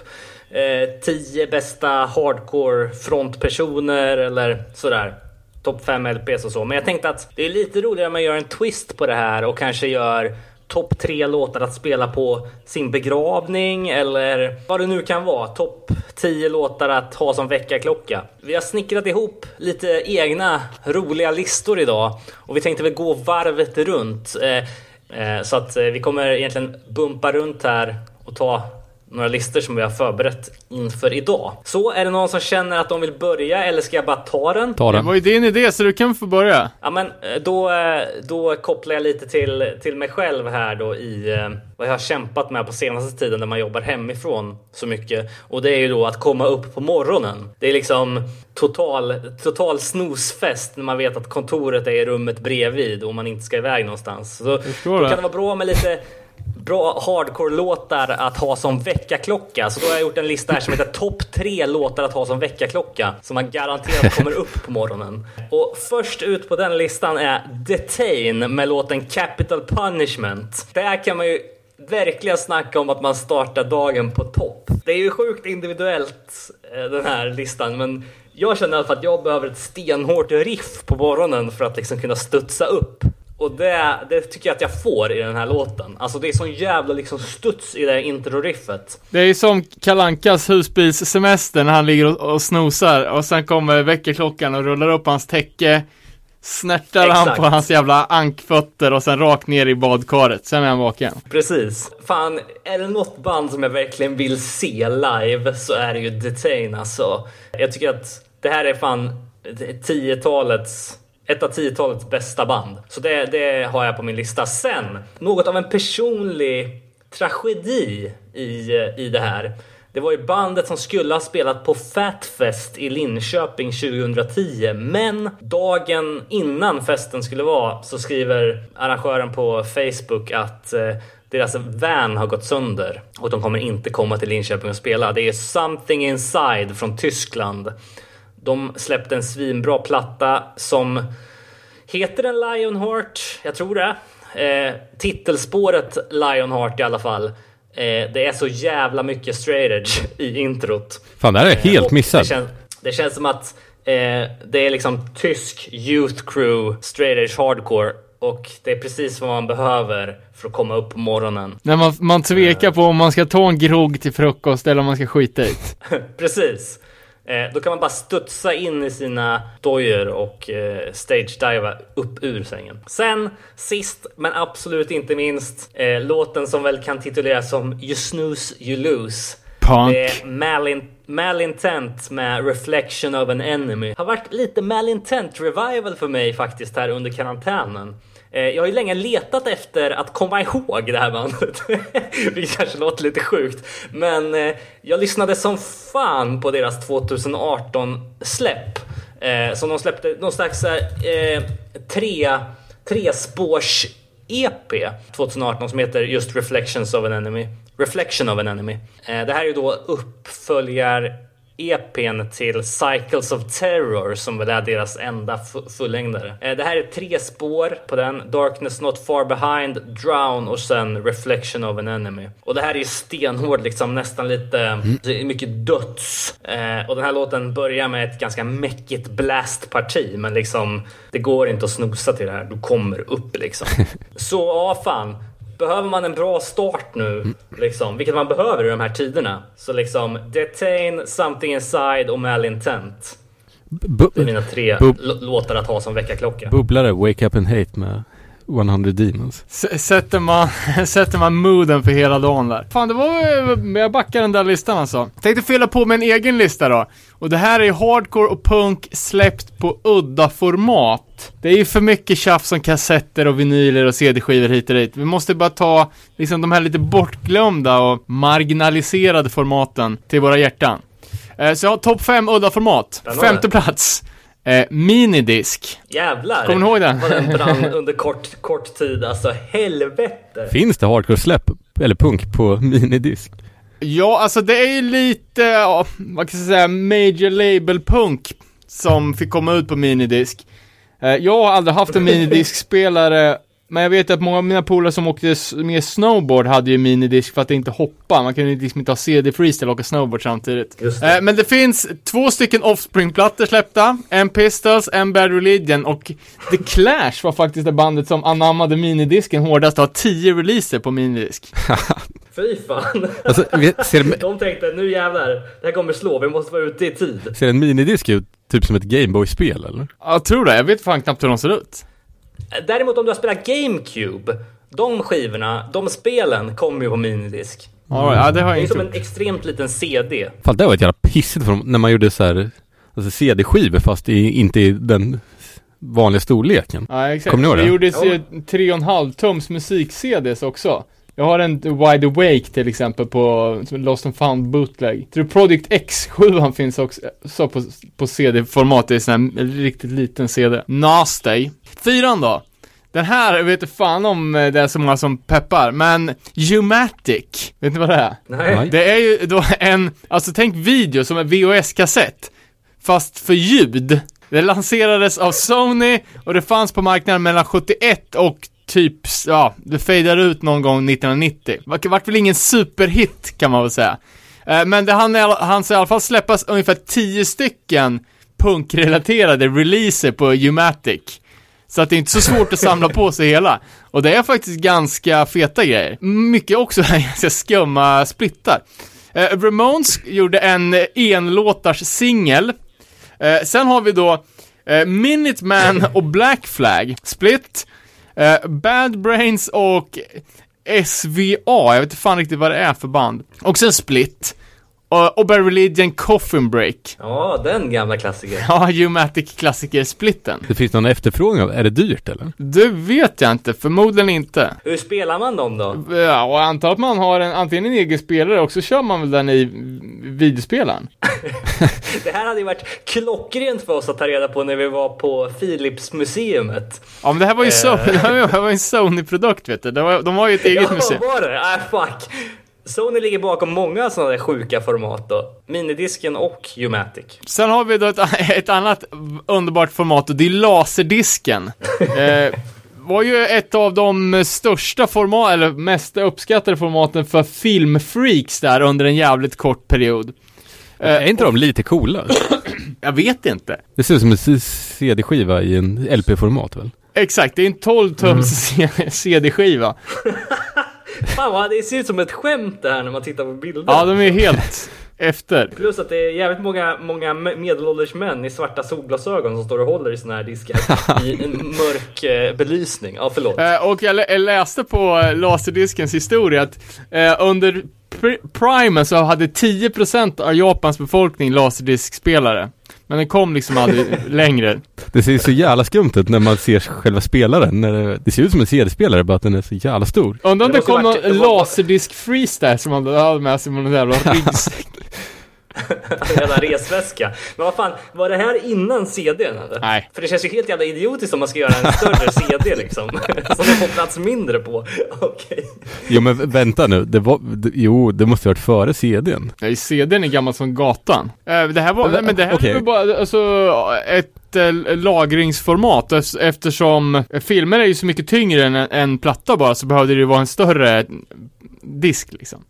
[SPEAKER 2] eh, 10 bästa hardcore frontpersoner eller sådär topp 5 LPs och så. Men jag tänkte att det är lite roligare om man gör en twist på det här och kanske gör topp tre låtar att spela på sin begravning eller vad det nu kan vara. Topp 10 låtar att ha som väckarklocka. Vi har snickrat ihop lite egna roliga listor idag och vi tänkte väl gå varvet runt. Eh, eh, så att eh, vi kommer egentligen bumpa runt här och ta några listor som vi har förberett inför idag. Så är det någon som känner att de vill börja eller ska jag bara ta den?
[SPEAKER 4] Ta den.
[SPEAKER 3] Det var ju din idé så du kan få börja.
[SPEAKER 2] Ja men eh, då, eh, då kopplar jag lite till, till mig själv här då i eh, vad jag har kämpat med på senaste tiden när man jobbar hemifrån så mycket. Och det är ju då att komma upp på morgonen. Det är liksom total, total snosfest när man vet att kontoret är i rummet bredvid och man inte ska iväg någonstans. Så då kan det vara bra med lite bra hardcore-låtar att ha som väckarklocka. Så då har jag gjort en lista här som heter topp tre låtar att ha som väckarklocka. Som man garanterat kommer upp på morgonen. Och först ut på den listan är Detain med låten Capital Punishment. Där kan man ju verkligen snacka om att man startar dagen på topp. Det är ju sjukt individuellt eh, den här listan men jag känner i alla fall att jag behöver ett stenhårt riff på morgonen för att liksom kunna studsa upp. Och det, det tycker jag att jag får i den här låten. Alltså det är sån jävla liksom studs i det här intro-riffet.
[SPEAKER 3] Det är som Kalankas husbilssemester när han ligger och, och snosar och sen kommer väckarklockan och rullar upp hans täcke. Snärtar
[SPEAKER 2] Exakt.
[SPEAKER 3] han på hans jävla ankfötter och sen rakt ner i badkaret. Sen är han vaken.
[SPEAKER 2] Precis. Fan, är det något band som jag verkligen vill se live så är det ju Detain alltså. Jag tycker att det här är fan 10-talets ett av 10-talets bästa band. Så det, det har jag på min lista. Sen, något av en personlig tragedi i, i det här. Det var ju bandet som skulle ha spelat på Fatfest i Linköping 2010. Men dagen innan festen skulle vara så skriver arrangören på Facebook att eh, deras van har gått sönder och de kommer inte komma till Linköping och spela. Det är Something Inside från Tyskland. De släppte en svinbra platta som heter den Lionheart? Jag tror det. Eh, titelspåret Lionheart i alla fall. Eh, det är så jävla mycket straight edge i introt.
[SPEAKER 4] Fan, det här är helt
[SPEAKER 2] Och
[SPEAKER 4] missat.
[SPEAKER 2] Det känns, det känns som att eh, det är liksom tysk youth crew straight edge hardcore. Och det är precis vad man behöver för att komma upp på morgonen.
[SPEAKER 3] När man, man tvekar på om man ska ta en grogg till frukost eller om man ska skita det. [laughs]
[SPEAKER 2] Precis. Eh, då kan man bara studsa in i sina dojor och eh, stage-diva upp ur sängen. Sen sist men absolut inte minst eh, låten som väl kan tituleras som You snooze you lose.
[SPEAKER 3] Punk.
[SPEAKER 2] Det är Malin Malintent med Reflection of an Enemy. Har varit lite Malintent revival för mig faktiskt här under karantänen. Eh, jag har ju länge letat efter att komma ihåg det här bandet. [laughs] Vilket kanske låter lite sjukt. Men eh, jag lyssnade som fan på deras 2018 släpp. Eh, som de släppte någon slags här, tre, tre spårs EP 2018 som heter just Reflections of an Enemy. Reflection of an Enemy. Det här är ju då uppföljar EPn till Cycles of Terror som väl är deras enda fu- fullängdare. Eh, Det här är tre spår på den. Darkness Not Far Behind, Drown och sen Reflection of an Enemy. Och det här är ju stenhård liksom, nästan lite är mycket döds. Eh, Och den här låten börjar med ett ganska mäckigt blastparti men liksom det går inte att snosa till det här. Du kommer upp liksom. [laughs] Så ja, fan. Behöver man en bra start nu, liksom, vilket man behöver i de här tiderna, så liksom Detain, Something Inside och Malintent.
[SPEAKER 4] Bu-
[SPEAKER 2] Det är mina tre låtar att ha som väckarklocka.
[SPEAKER 4] Bubblare, Wake Up and Hate med 100 Demons.
[SPEAKER 3] S- sätter man, [laughs] sätter man mooden för hela dagen där. Fan, det var, jag backar den där listan alltså. Tänkte fylla på med en egen lista då. Och det här är hardcore och punk släppt på udda format. Det är ju för mycket tjafs som kassetter och vinyler och CD-skivor hit och dit. Vi måste bara ta liksom de här lite bortglömda och marginaliserade formaten till våra hjärtan. Eh, Så jag har topp 5 udda format. Femte plats. Eh, minidisk.
[SPEAKER 2] Jävlar.
[SPEAKER 3] Kommer ni ihåg den?
[SPEAKER 2] Vad den brann [laughs] under kort, kort tid. Alltså helvete.
[SPEAKER 4] Finns det hardcore-släpp, eller punk, på minidisk?
[SPEAKER 3] Ja, alltså det är ju lite, ja, vad kan jag säga, major label punk som fick komma ut på minidisk. Eh, jag har aldrig haft en [laughs] minidiskspelare, men jag vet att många av mina polare som åkte med snowboard hade ju minidisk för att inte hoppa. Man kunde liksom inte ha CD freestyle och åka snowboard samtidigt.
[SPEAKER 2] Det.
[SPEAKER 3] Eh, men det finns två stycken Offspring-plattor släppta, en Pistols, en Bad Religion och The Clash var faktiskt det bandet som anammade minidisken hårdast och har 10 releaser på minidisk. [laughs]
[SPEAKER 2] Fy fan.
[SPEAKER 4] Alltså, ser,
[SPEAKER 2] De tänkte nu jävlar, det här kommer slå, vi måste vara ute i tid.
[SPEAKER 4] ser en minidisk ut typ som ett Gameboy-spel eller?
[SPEAKER 3] Ja, Jag tror det, jag vet fan knappt hur de ser ut.
[SPEAKER 2] Däremot om du har spelat GameCube, de skivorna, de spelen kommer ju på minidisk.
[SPEAKER 3] Ja, ja det har
[SPEAKER 2] Det
[SPEAKER 3] jag
[SPEAKER 2] är
[SPEAKER 3] inte
[SPEAKER 2] som
[SPEAKER 3] gjort.
[SPEAKER 2] en extremt liten CD.
[SPEAKER 4] Fan det var ett jävla pissigt för dem, när man gjorde så här, alltså CD-skivor fast i, inte i den vanliga storleken.
[SPEAKER 3] Ja, exakt.
[SPEAKER 4] Kommer ni ihåg
[SPEAKER 3] det?
[SPEAKER 4] det?
[SPEAKER 3] gjordes ju
[SPEAKER 2] Ja.
[SPEAKER 3] 3,5 tums musik-CDs också. Jag har en Wide Awake till exempel på Lost and found bootleg. Tror Project X 7 finns också så på, på CD-format, det är sån här riktigt liten CD. Nasty. Fyran då. Den här jag vet inte fan om eh, det är så många som peppar, men Umatic, vet ni vad det är?
[SPEAKER 2] Nej.
[SPEAKER 4] Nej.
[SPEAKER 3] Det är ju då en, alltså tänk video som en VHS-kassett, fast för ljud. Det lanserades av Sony och det fanns på marknaden mellan 71 och typ, ja, det fejdade ut någon gång 1990. Vart väl ingen superhit kan man väl säga. Eh, men det hann, i alla- hann i alla fall släppas ungefär 10 stycken punkrelaterade releaser på Umatic. Så att det är inte så svårt att samla på sig hela. Och det är faktiskt ganska feta grejer. Mycket också [laughs] ganska skumma splittar. Eh, Ramones gjorde en enlåtars singel. Eh, sen har vi då eh, Minuteman och Black Flag, Split. Eh, Bad Brains och SVA, jag vet inte fan riktigt vad det är för band. Och sen Split. Och Bad Religion Coffin Break.
[SPEAKER 2] Ja, den gamla klassikern.
[SPEAKER 3] Ja, Umatic klassiker-splitten.
[SPEAKER 4] Det finns någon efterfrågan, av- är det dyrt eller?
[SPEAKER 3] Det vet jag inte, förmodligen inte.
[SPEAKER 2] Hur spelar man dem då?
[SPEAKER 3] Ja, och jag antar att man har en, antingen en egen spelare och så kör man väl den i videospelaren. [laughs]
[SPEAKER 2] Det här hade ju varit klockrent för oss att ta reda på när vi var på Philips-museet.
[SPEAKER 3] Ja, men det här var ju, so-
[SPEAKER 2] Eh. [laughs]
[SPEAKER 3] det här var- det här var en Sony-produkt vet du. De, var, de har ju ett [laughs] eget
[SPEAKER 2] Ja,
[SPEAKER 3] museum.
[SPEAKER 2] var det? Ah, fuck. Sony ligger bakom många sådana där sjuka format då. Minidisken och Umatic.
[SPEAKER 3] Sen har vi då ett, [laughs] ett annat underbart format och det är laserdisken. [laughs] eh, var ju ett av de största format, eller mest uppskattade formaten för filmfreaks där under en jävligt kort period. Eh,
[SPEAKER 4] är inte de lite coola? [clears throat]
[SPEAKER 3] Jag vet inte.
[SPEAKER 4] Det ser ut som en CD-skiva i en LP-format väl?
[SPEAKER 3] Exakt, det är en 12 tums [laughs] CD-skiva.
[SPEAKER 2] Fan vad det ser ut som ett skämt det här när man tittar på bilder.
[SPEAKER 3] Ja, de är helt efter.
[SPEAKER 2] Plus att det är jävligt många, många medelålders män i svarta solglasögon som står och håller i såna här diskar i en mörk eh, belysning. Ja, förlåt.
[SPEAKER 3] Eh, och jag, lä- jag läste på eh, laserdiskens historia att eh, under pr- primen så hade 10% av Japans befolkning laserdiskspelare. Men den kom liksom aldrig längre.
[SPEAKER 4] Det ser så jävla skumt ut när man ser själva spelaren. När det, det ser ut som en CD-spelare bara att den är så jävla stor.
[SPEAKER 3] Undrar om
[SPEAKER 2] Det
[SPEAKER 3] det kom
[SPEAKER 2] varit-
[SPEAKER 3] någon
[SPEAKER 2] det var-
[SPEAKER 3] laserdisk freestyle som man hade med sig med någon jävla [laughs] ryggsäck. [laughs]
[SPEAKER 2] Jävla resväska. Men vad fan, var det här innan CDn eller?
[SPEAKER 3] Nej.
[SPEAKER 2] För det känns ju helt jävla idiotiskt om man ska göra en större [laughs] CD liksom. [laughs] Som det får plats mindre på. Okej.
[SPEAKER 4] Jo men vä- vänta nu, det var, jo det måste ha varit före CDn.
[SPEAKER 3] Nej, CDn är gammal som gatan. Eh, det här var,
[SPEAKER 4] Men-
[SPEAKER 3] men det här
[SPEAKER 4] okej.
[SPEAKER 3] var bara, alltså, ett eh, lagringsformat ef- eftersom filmer är ju så mycket tyngre än en, en platta bara så behövde det ju vara en större disk liksom.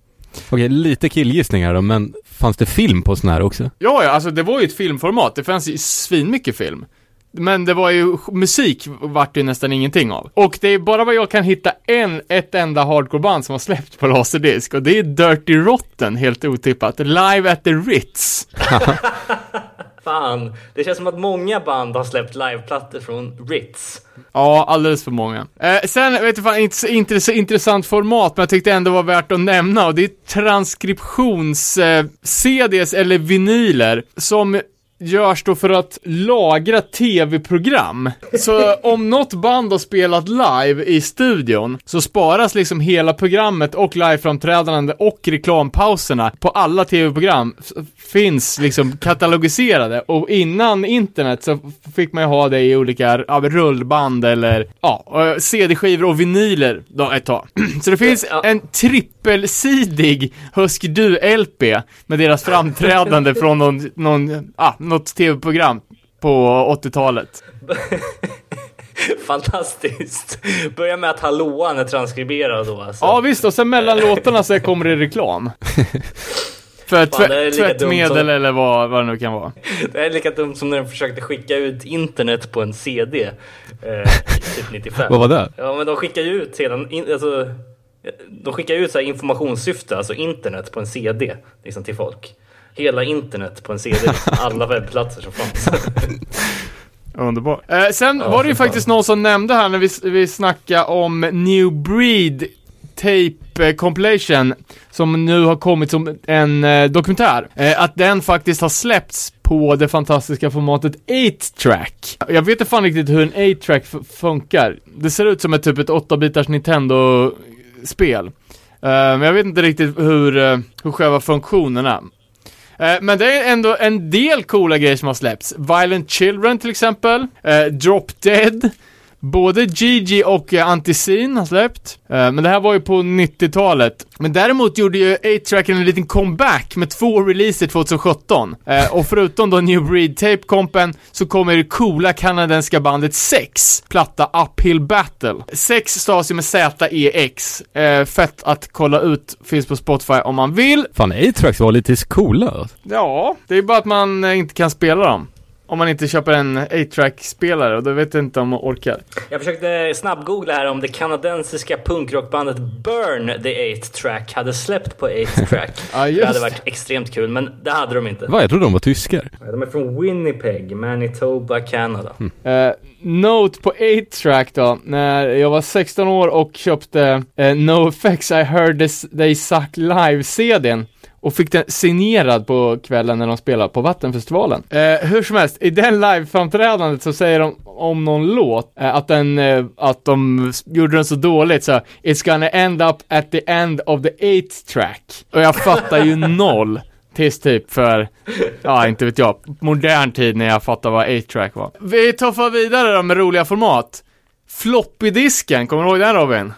[SPEAKER 4] Okej, lite killgissning här då, men fanns det film på sån här också?
[SPEAKER 3] Ja, ja, alltså det var ju ett filmformat. Det fanns ju svinmycket film. Men det var ju, musik vart det ju nästan ingenting av. Och det är bara vad jag kan hitta en, ett enda hardcoreband som har släppt på laserdisk och det är Dirty Rotten, helt otippat. Live at the Ritz. [laughs] [laughs]
[SPEAKER 2] Fan, det känns som att många band har släppt liveplattor från Ritz.
[SPEAKER 3] Ja, alldeles för många. Eh, sen, vet du fan, inte så intress intressant format, men jag tyckte ändå var värt att nämna, och det är transkriptions-CDs eh, eller vinyler, som görs då för att lagra tv-program. Så om något band har spelat live i studion så sparas liksom hela programmet och liveframträdande och reklampauserna på alla tv-program finns liksom katalogiserade och innan internet så fick man ju ha det i olika ja, rullband eller ja, eh, CD-skivor och vinyler då ett tag. [clears throat] Så det finns en trippelsidig Husker Du-LP med deras framträdande från någon, någon, ah, något tv-program på 80-talet. [laughs]
[SPEAKER 2] Fantastiskt. Börja med att hallåan är transkriberad då alltså.
[SPEAKER 3] Ja visst, och sen mellan [laughs] låtarna så kommer det reklam. [laughs] För
[SPEAKER 2] Fan,
[SPEAKER 3] tvä- tvättmedel
[SPEAKER 2] som-
[SPEAKER 3] eller vad, vad det nu kan vara.
[SPEAKER 2] Det är lika dumt som när de försökte skicka ut internet på en CD. Eh, typ 95.
[SPEAKER 4] Vad var det?
[SPEAKER 2] Ja men de skickar ju ut hela, in, alltså, de skickar ut så här informationssyfte, alltså internet på en CD liksom till folk. Hela internet på en CD, liksom, [laughs] alla webbplatser som fanns. [laughs]
[SPEAKER 3] Underbart. Eh, sen
[SPEAKER 2] Ja,
[SPEAKER 3] var det ju faktiskt någon som nämnde här när vi, vi snackade om New Breed Tape eh, Compilation som nu har kommit som en eh, dokumentär. Eh, att den faktiskt har släppts på det fantastiska formatet 8-track. Jag vet inte fan riktigt hur en 8-track f- funkar. Det ser ut som ett typ ett 8-bitars Nintendo-spel spel, eh, men jag vet inte riktigt hur, eh, hur själva funktionerna, eh, Men det är ändå en del coola grejer som har släppts. Violent Children till exempel, eh, Drop Dead, både Gigi och eh, Anticin har släppt. Eh, men det här var ju på 90-talet. Men däremot gjorde ju 8-tracken en liten comeback med två releaser 2017. Eh, och förutom då New Breed Tape Compen så kommer det coola kanadensiska bandet Sex, platta Uphill Battle. Sex stavas ju med Z-E-X. Fett att kolla ut, finns på Spotify om man vill.
[SPEAKER 4] Fan, A-Tracks var lite coola.
[SPEAKER 3] Ja, det är bara att man inte kan spela dem. Om man inte köper en 8-track-spelare och då vet jag inte om man orkar.
[SPEAKER 2] Jag försökte snabbgoogla här om det kanadensiska punkrockbandet Burn the 8-track hade släppt på 8-track. [laughs]
[SPEAKER 3] Ja, just
[SPEAKER 2] det hade varit extremt kul, men det hade de inte.
[SPEAKER 4] Va, jag trodde de var tyskar.
[SPEAKER 2] De är från Winnipeg, Manitoba, Canada.
[SPEAKER 3] Eh, note på 8-track då, när jag var 16 år och köpte eh, No Effects I Heard This, They Suck Live-CDn och fick den signerad på kvällen när de spelade på Vattenfestivalen. Eh, hur som helst, i den live-framträdandet så säger de om någon låt eh, att den, eh, att de gjorde den så dåligt så It's gonna end up at the end of the 8-track. Och jag fattar ju [laughs] noll. Tills typ för, ja inte vet jag, modern tid när jag fattar vad 8-track var. Vi tuffar vidare då med roliga format. Floppy-disken, kommer du ihåg den Robin?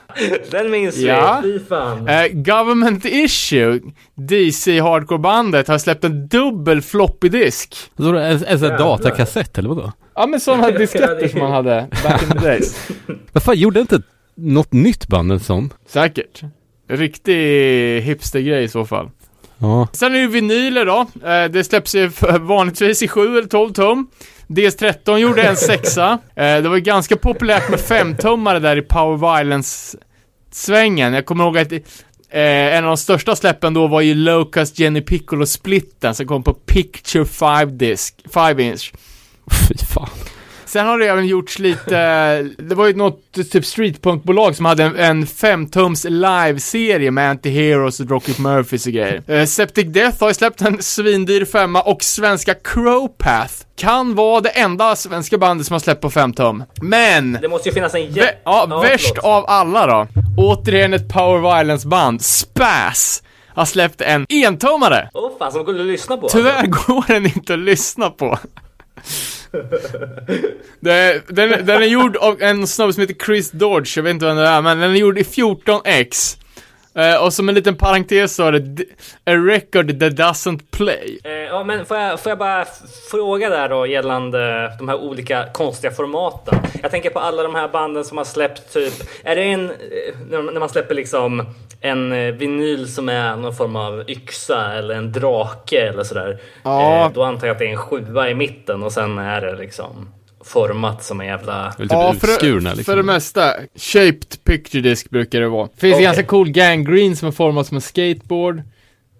[SPEAKER 2] Den minns
[SPEAKER 3] Ja.
[SPEAKER 2] vi, fy fan.
[SPEAKER 3] Eh, Government Issue, DC Hardcore-bandet, har släppt en dubbel floppy-disk.
[SPEAKER 4] Så det en, en sån här
[SPEAKER 2] Jävlar.
[SPEAKER 4] datakassett eller vadå?
[SPEAKER 3] Ja men sådana [laughs] disketter
[SPEAKER 2] är-
[SPEAKER 3] som man hade back in the days. [laughs]
[SPEAKER 4] Vad fan, gjorde inte något nytt band en sån?
[SPEAKER 3] Säkert. Riktig hipstergrej i så fall.
[SPEAKER 4] Ja.
[SPEAKER 3] Sen är det ju vinyler då. Eh, det släpps ju för- vanligtvis i 7 eller 12 tum. DS13 gjorde en sexa. Eh, det var ju ganska populärt med femtummare där i Power Violence-svängen. Jag kommer ihåg att eh, en av de största släppen då var ju Locust Jenny Piccolo-splitten som kom på Picture 5 disc, 5 inch.
[SPEAKER 4] Fy fan.
[SPEAKER 3] Sen har det även gjorts lite, det var ju något typ streetpunkbolag som hade en, en femtums live-serie med Anti-Heroes och Rocket Murphys och grejer. Eh, Septic Death har ju släppt en svindyr femma och svenska Crowpath kan vara det enda svenska bandet som har släppt på fem tum. Men!
[SPEAKER 2] Det måste ju finnas en
[SPEAKER 3] Vä- ja, värst
[SPEAKER 2] förlåt.
[SPEAKER 3] av alla då. Återigen ett Power Violence-band, Spaz, har släppt en entummare.
[SPEAKER 2] Åh fan, som går att lyssna på.
[SPEAKER 3] Tyvärr går den inte att lyssna på. [laughs] det, den, den är gjord av en snubbe som heter Chris Dodge, jag vet inte vem det är, men den är gjord i 14x. Eh, och som en liten parentes så är det A record that doesn't play.
[SPEAKER 2] Eh, ja, men får jag, får jag bara fråga där då gällande de här olika konstiga formaten. Jag tänker på alla de här banden som har släppt typ, är det en, eh, när man släpper liksom en eh, vinyl som är någon form av yxa eller en drake eller sådär.
[SPEAKER 3] Ja.
[SPEAKER 2] Eh, då antar jag att det är en sjua i mitten och sen är det liksom format som en jävla...
[SPEAKER 4] Typ utskurna
[SPEAKER 3] för,
[SPEAKER 4] liksom.
[SPEAKER 3] för det mesta. Shaped picture disc brukar det vara. Finns
[SPEAKER 2] Okej.
[SPEAKER 3] ganska cool gangrene som är format som en skateboard.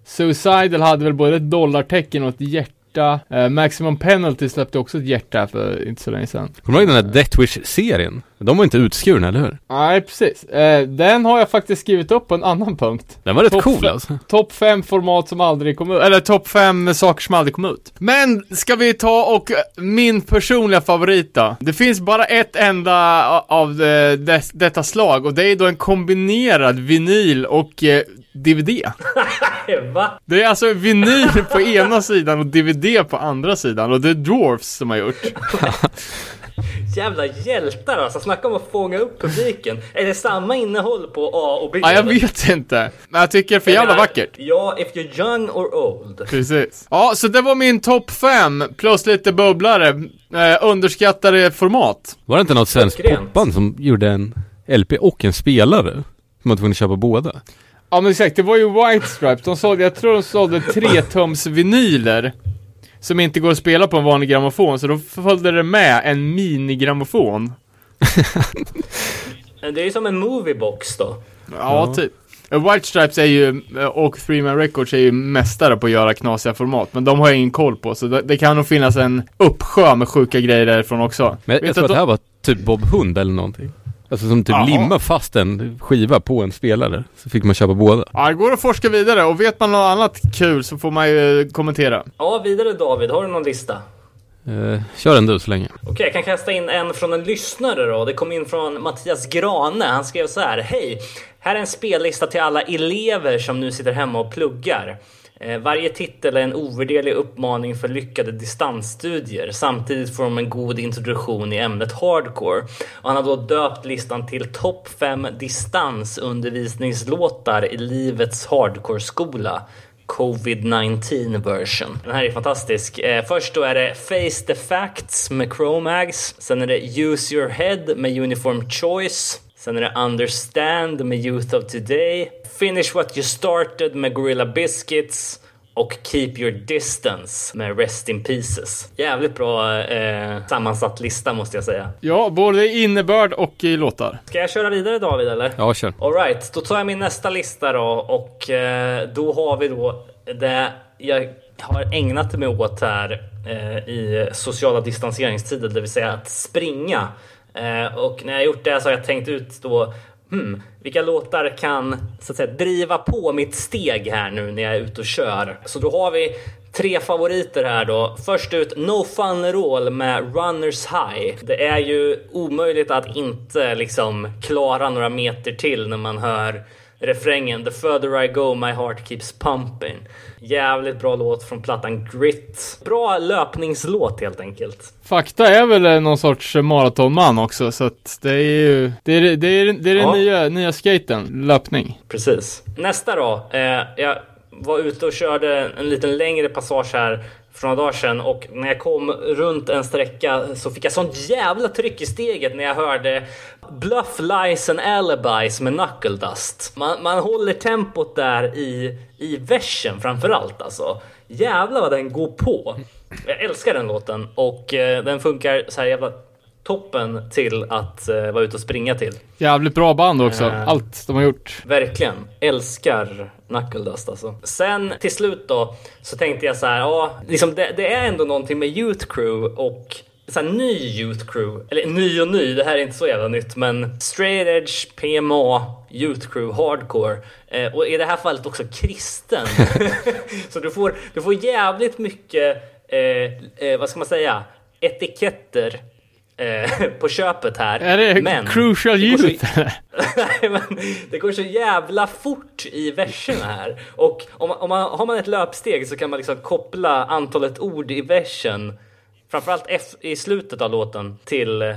[SPEAKER 3] Suicidal hade väl både ett dollartecken och ett hjärta. Eh, Maximum Penalty släppte också ett hjärta för inte så länge sedan.
[SPEAKER 4] Kommer du ihåg den där Death Wish-serien? De var inte utskurna, eller hur?
[SPEAKER 3] Nej, precis. Eh, den har jag faktiskt skrivit upp på en annan punkt.
[SPEAKER 4] Den var rätt
[SPEAKER 3] Topp
[SPEAKER 4] cool
[SPEAKER 3] fem-
[SPEAKER 4] alltså.
[SPEAKER 3] Topp fem format som aldrig kom ut, eller topp fem saker som aldrig kom ut. Men, ska vi ta och eh, min personliga favorit då? Det finns bara ett enda av det, det, detta slag och det är då en kombinerad vinyl och eh, DVD. [laughs]
[SPEAKER 2] Va?
[SPEAKER 3] Det är alltså vinyl på ena sidan och DVD på andra sidan och det är Dwarfs som har gjort. [laughs]
[SPEAKER 2] Jävla hjältar alltså, snacka om att fånga upp publiken. Är det samma innehåll på A och B?
[SPEAKER 3] Ja, jag vet inte. Men jag tycker det är för jävla vackert.
[SPEAKER 2] Ja, if you're young or old.
[SPEAKER 3] Precis. Ja, så det var min topp fem plus lite bubblare. Eh, underskattade format.
[SPEAKER 4] Var det inte något svenskt popband som gjorde en LP och en spelare? Som man tvungen att köpa båda?
[SPEAKER 3] Ja men exakt, det var ju White Stripes. De sålde, jag tror de sålde tretums vinyler. Som inte går att spela på en vanlig grammofon, så då följde det med en minigrammofon. [laughs]
[SPEAKER 2] Det är ju som en moviebox då.
[SPEAKER 3] Ja, typ. Eh, White Stripes är ju, eh, och Three Man Records är ju mästare på att göra knasiga format, men de har jag ingen koll på, så det, det kan nog finnas en uppsjö med sjuka grejer därifrån också.
[SPEAKER 4] Men jag, jag tror
[SPEAKER 3] att
[SPEAKER 4] att det
[SPEAKER 3] de-
[SPEAKER 4] här var typ Bob Hund eller någonting. Alltså som typ
[SPEAKER 3] Jaha.
[SPEAKER 4] limma fast en skiva på en spelare. Så fick man köpa båda.
[SPEAKER 3] Ja, det går att forska vidare, och vet man något annat kul så får man ju kommentera.
[SPEAKER 2] Ja, vidare David, har du någon lista?
[SPEAKER 4] Eh, kör en du så länge.
[SPEAKER 2] Okej, jag kan kasta in en från en lyssnare då. Det kom in från Mattias Grane. Han skrev så här. Hej! Här är en spellista till alla elever som nu sitter hemma och pluggar. Eh, varje titel är en ovärderlig uppmaning för lyckade distansstudier. Samtidigt får de en god introduktion i ämnet hardcore. Och han har då döpt listan till topp 5 distansundervisningslåtar i livets hardcore-skola. Covid-19 version. Den här är fantastisk. Eh, först då är det Face the Facts med Chromags. Sen är det Use Your Head med Uniform Choice. Sen är det Understand med Youth of Today. Finish What You Started med Gorilla Biscuits. Och Keep Your Distance med Rest In Pieces. Jävligt bra eh, sammansatt lista måste jag säga.
[SPEAKER 3] Ja, både i innebörd och i låtar.
[SPEAKER 2] Ska jag köra vidare David eller?
[SPEAKER 4] Ja, kör.
[SPEAKER 2] Alright, då tar jag min nästa lista då och eh, då har vi då det jag har ägnat mig åt här eh, i sociala distanseringstider, det vill säga att springa. Eh, och när jag gjort det så har jag tänkt ut då Hmm, vilka låtar kan så att säga driva på mitt steg här nu när jag är ute och kör? Så då har vi tre favoriter här då. Först ut No Fun At All med Runners High. Det är ju omöjligt att inte liksom klara några meter till när man hör refrängen The further I go my heart keeps pumping. Jävligt bra låt från plattan Grit. Bra löpningslåt helt enkelt.
[SPEAKER 3] Fakta är väl någon sorts maratonman också, så att det är ju, det är, det är, det är den
[SPEAKER 2] Ja.
[SPEAKER 3] nya, nya skaten, löpning.
[SPEAKER 2] Precis. Nästa då. Eh, jag var ute och körde en liten längre passage här för några dagar sedan och när jag kom runt en sträcka så fick jag sånt jävla tryck i steget när jag hörde Bluff Lies and Alibis med Knuckle Dust. Man, man håller tempot där i, i versen framförallt alltså. Jävlar vad den går på. Jag älskar den låten och eh, den funkar så här jävla toppen till att eh, vara ute och springa till.
[SPEAKER 3] Jävligt bra band också,
[SPEAKER 2] Eh.
[SPEAKER 3] allt de har gjort.
[SPEAKER 2] Verkligen. Älskar Knuckle Dust alltså. Sen till slut då så tänkte jag så här, ja, liksom det, det är ändå någonting med Youth Crew och så här, ny Youth Crew, eller ny och ny, det här är inte så jävla nytt, men Straight Edge, PMA, Youth Crew, Hardcore eh, och i det här fallet också kristen. [laughs] [laughs] så du får, du får jävligt mycket, eh, eh, vad ska man säga, etiketter eh, [laughs] på köpet här.
[SPEAKER 3] Är det
[SPEAKER 2] Men
[SPEAKER 3] Crucial
[SPEAKER 2] det så-
[SPEAKER 3] Youth eller? [laughs]
[SPEAKER 2] Nej, men det går så jävla fort i verserna här. Och om om man, har man ett löpsteg så kan man liksom koppla antalet ord i versen, framförallt i slutet av låten, till, eh,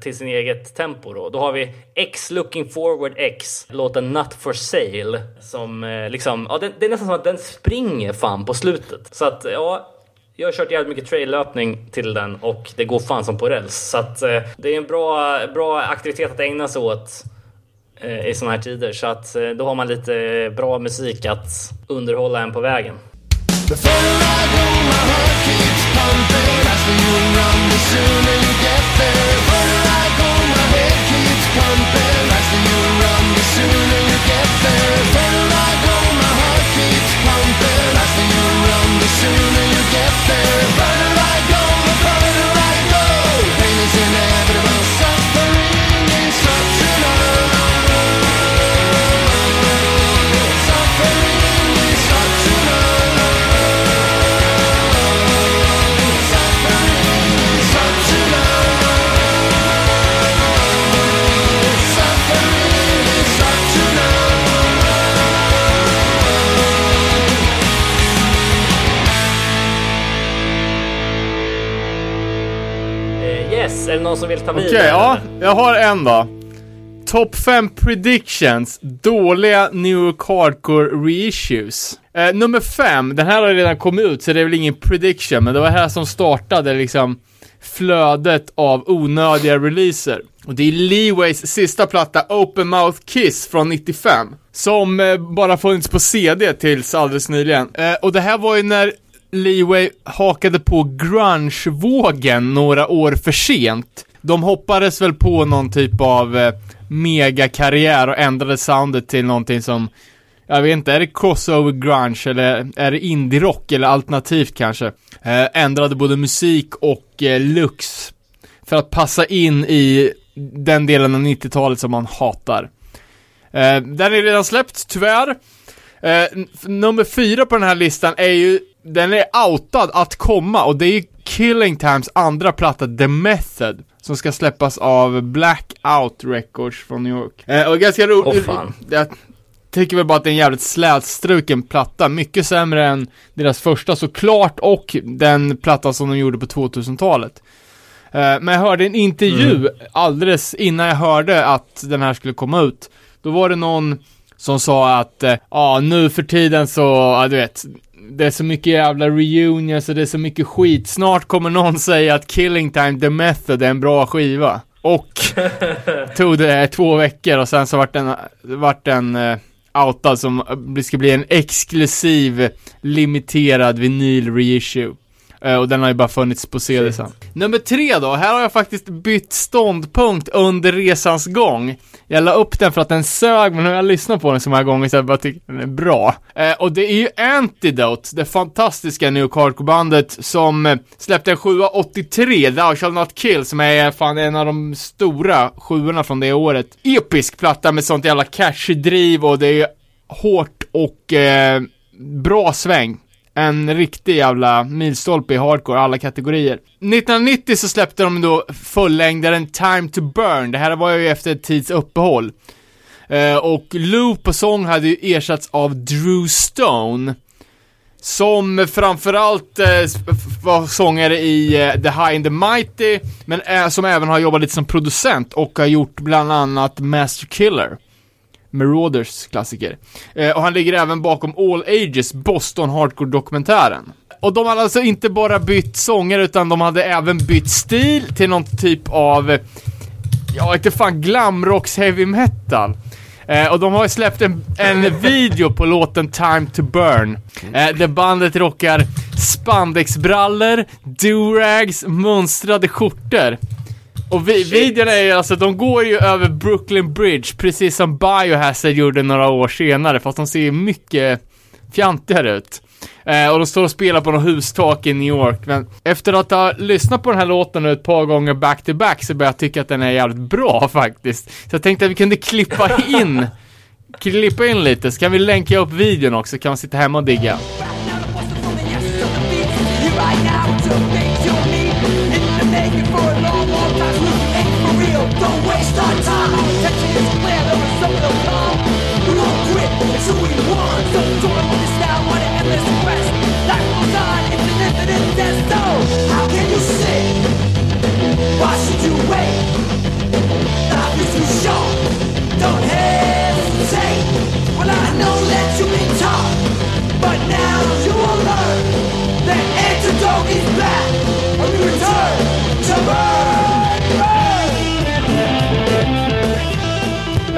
[SPEAKER 2] till sin eget tempo. Då. då har vi X looking forward X, låten Not for sale, som eh, liksom, ja, det, det är nästan som att den springer fan på slutet. Så att, ja, jag har kört jävligt mycket trail-löpning till den och det går fan som på räls. Så att eh, det är en bra, bra aktivitet att ägna sig åt eh, i såna här tider. Så att eh, då har man lite bra musik att underhålla en på vägen.
[SPEAKER 1] The
[SPEAKER 2] någon som vill ta
[SPEAKER 3] Okej,
[SPEAKER 2] vidare?
[SPEAKER 3] ja. Jag har en då. Top 5 predictions. Dåliga New York Hardcore reissues. Eh, nummer 5, den här har redan kommit ut så det är väl ingen prediction, men det var här som startade liksom flödet av onödiga releaser. Och det är Leeways sista platta Open Mouth Kiss från 95. Som eh, bara funnits på CD tills alldeles nyligen. Eh, och det här var ju när Leeway hakade på grunge-vågen några år för sent. De hoppades väl på någon typ av eh, megakarriär och ändrade soundet till någonting som jag vet inte, är det crossover grunge eller är det indie-rock eller alternativt kanske? Eh, ändrade både musik och eh, looks för att passa in i den delen av 90-talet som man hatar. Eh, den är redan släppt, tyvärr. Eh, nummer fyra på den här listan är ju, den är outad att komma och det är ju Killing Times andra platta, The Method, som ska släppas av Blackout Records från New York. Eh, och ganska roligt,
[SPEAKER 2] fan.
[SPEAKER 3] jag tycker väl bara att det är en jävligt slätstruken platta, mycket sämre än deras första såklart och den platta som de gjorde på 2000-talet. Eh, Men jag hörde en intervju alldeles innan jag hörde att den här skulle komma ut. Då var det någon som sa att, eh, ja nu för tiden så, ja du vet, det är så mycket jävla reunions och det är så mycket skit. Snart kommer någon säga att Killing Time The Method är en bra skiva. Och [laughs] tog det två veckor och sen så vart den, vart den eh, outad som det ska bli en exklusiv limiterad vinyl reissue. Eh, och den har ju bara funnits på CD sen. Nummer tre då, här har jag faktiskt bytt ståndpunkt under resans gång. Jag la upp den för att den sög, men nu har jag lyssnat på den så många gånger så jag bara tycker den är bra. Eh, och det är ju Antidote, det fantastiska New Hardcore-bandet som eh, släppte en 783, Thou Shall Not Kill, som är fan en av de stora sjuorna från det året. Episk platta med sånt jävla catchy driv och det är hårt och eh, bra sväng. En riktig jävla milstolpe i hardcore, alla kategorier. 1990 så släppte de då fullängdaren Time to Burn, det här var ju efter ett tids uppehåll. Eh, och loop på sång hade ju ersatts av Drew Stone. Som framförallt eh, var sångare i eh, The High and the Mighty, men eh, som även har jobbat lite som producent och har gjort bland annat Master Killer. Marauders klassiker. Eh, och han ligger även bakom All Ages Boston Hardcore-dokumentären. Och de hade alltså inte bara bytt sångare utan de hade även bytt stil till någon typ av, ja inte fan, glamrocks heavy metal. Eh, och de har släppt en, en [laughs] video på låten Time to Burn. Eh, där bandet rockar spandexbrallor, durags, mönstrade skjortor. Och vi, videon är ju alltså, de går ju över Brooklyn Bridge, precis som Biohazard gjorde några år senare, fast de ser ju mycket fjantigare ut. Eh, och de står och spelar på något hustak i New York, men efter att ha lyssnat på den här låten nu ett par gånger back to back så börjar jag tycka att den är jävligt bra [laughs] faktiskt. Så jag tänkte att vi kunde klippa in, [laughs] klippa in lite, så kan vi länka upp videon också, kan man sitta hemma och digga.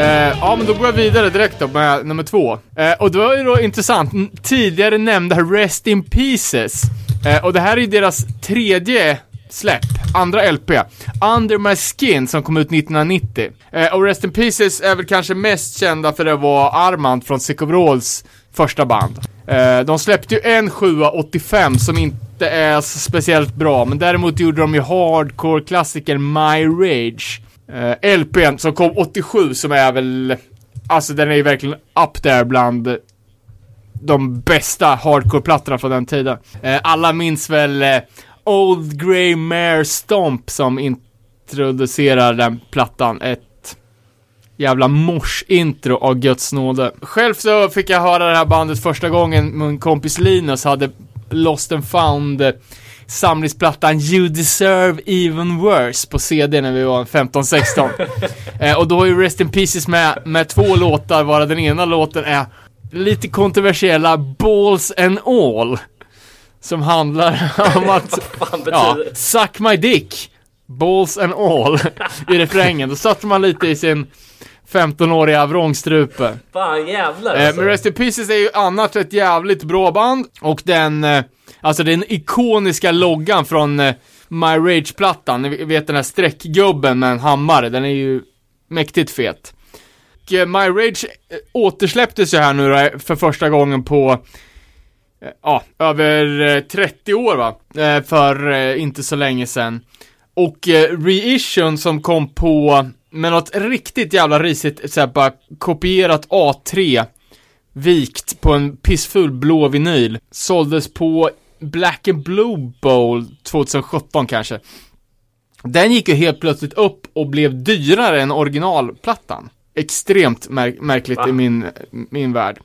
[SPEAKER 3] Eh, ja, men då går jag vidare direkt då med nummer två. Eh, och det var ju då intressant, tidigare nämnda Rest in Pieces. Eh, och det här är ju deras tredje släpp, andra LP. Under My Skin som kom ut 1990. Eh, och Rest in Pieces är väl kanske mest kända för det var Armand från Sick of Rolls första band. Eh, de släppte ju en 785 som inte är speciellt bra, men däremot gjorde de ju hardcore-klassikern My Rage. Eh, LPn som kom 87 som är väl, alltså den är ju verkligen up there bland de bästa hardcore-plattorna från den tiden. Eh, alla minns väl eh, Old Grey Mare Stomp som introducerar den plattan. Ett jävla mors-intro av Guds nåde. Själv så fick jag höra det här bandet första gången min kompis Linus hade Lost and found eh, samlingsplattan You Deserve Even Worse på CD när vi var 15-16. [laughs] eh, och då har ju Rest In Pieces med, med två låtar, vara den ena låten är lite kontroversiella Balls and All. Som handlar [laughs] om att, ja, suck my dick, balls and all, i refrängen. Då satte man lite i sin 15-åriga vrångstrupe.
[SPEAKER 2] Fan jävlar
[SPEAKER 3] Eh,
[SPEAKER 2] alltså.
[SPEAKER 3] men Rest in Pieces är ju annars ett jävligt bra band och den, eh, alltså den ikoniska loggan från eh, My Rage-plattan, ni vet den här streckgubben med en hammare, den är ju mäktigt fet. Och, eh, My Rage eh, återsläpptes ju här nu då, för första gången på eh, Ja, över eh, 30 år va? Eh, För eh, inte så länge sedan. Och eh, reissuen som kom på med något riktigt jävla risigt, såhär bara kopierat A3 vikt på en pissfull blå vinyl. Såldes på Black and Blue Bowl 2017 kanske. Den gick ju helt plötsligt upp och blev dyrare än originalplattan. Extremt mär- märkligt
[SPEAKER 2] Va?
[SPEAKER 3] i min, min värld.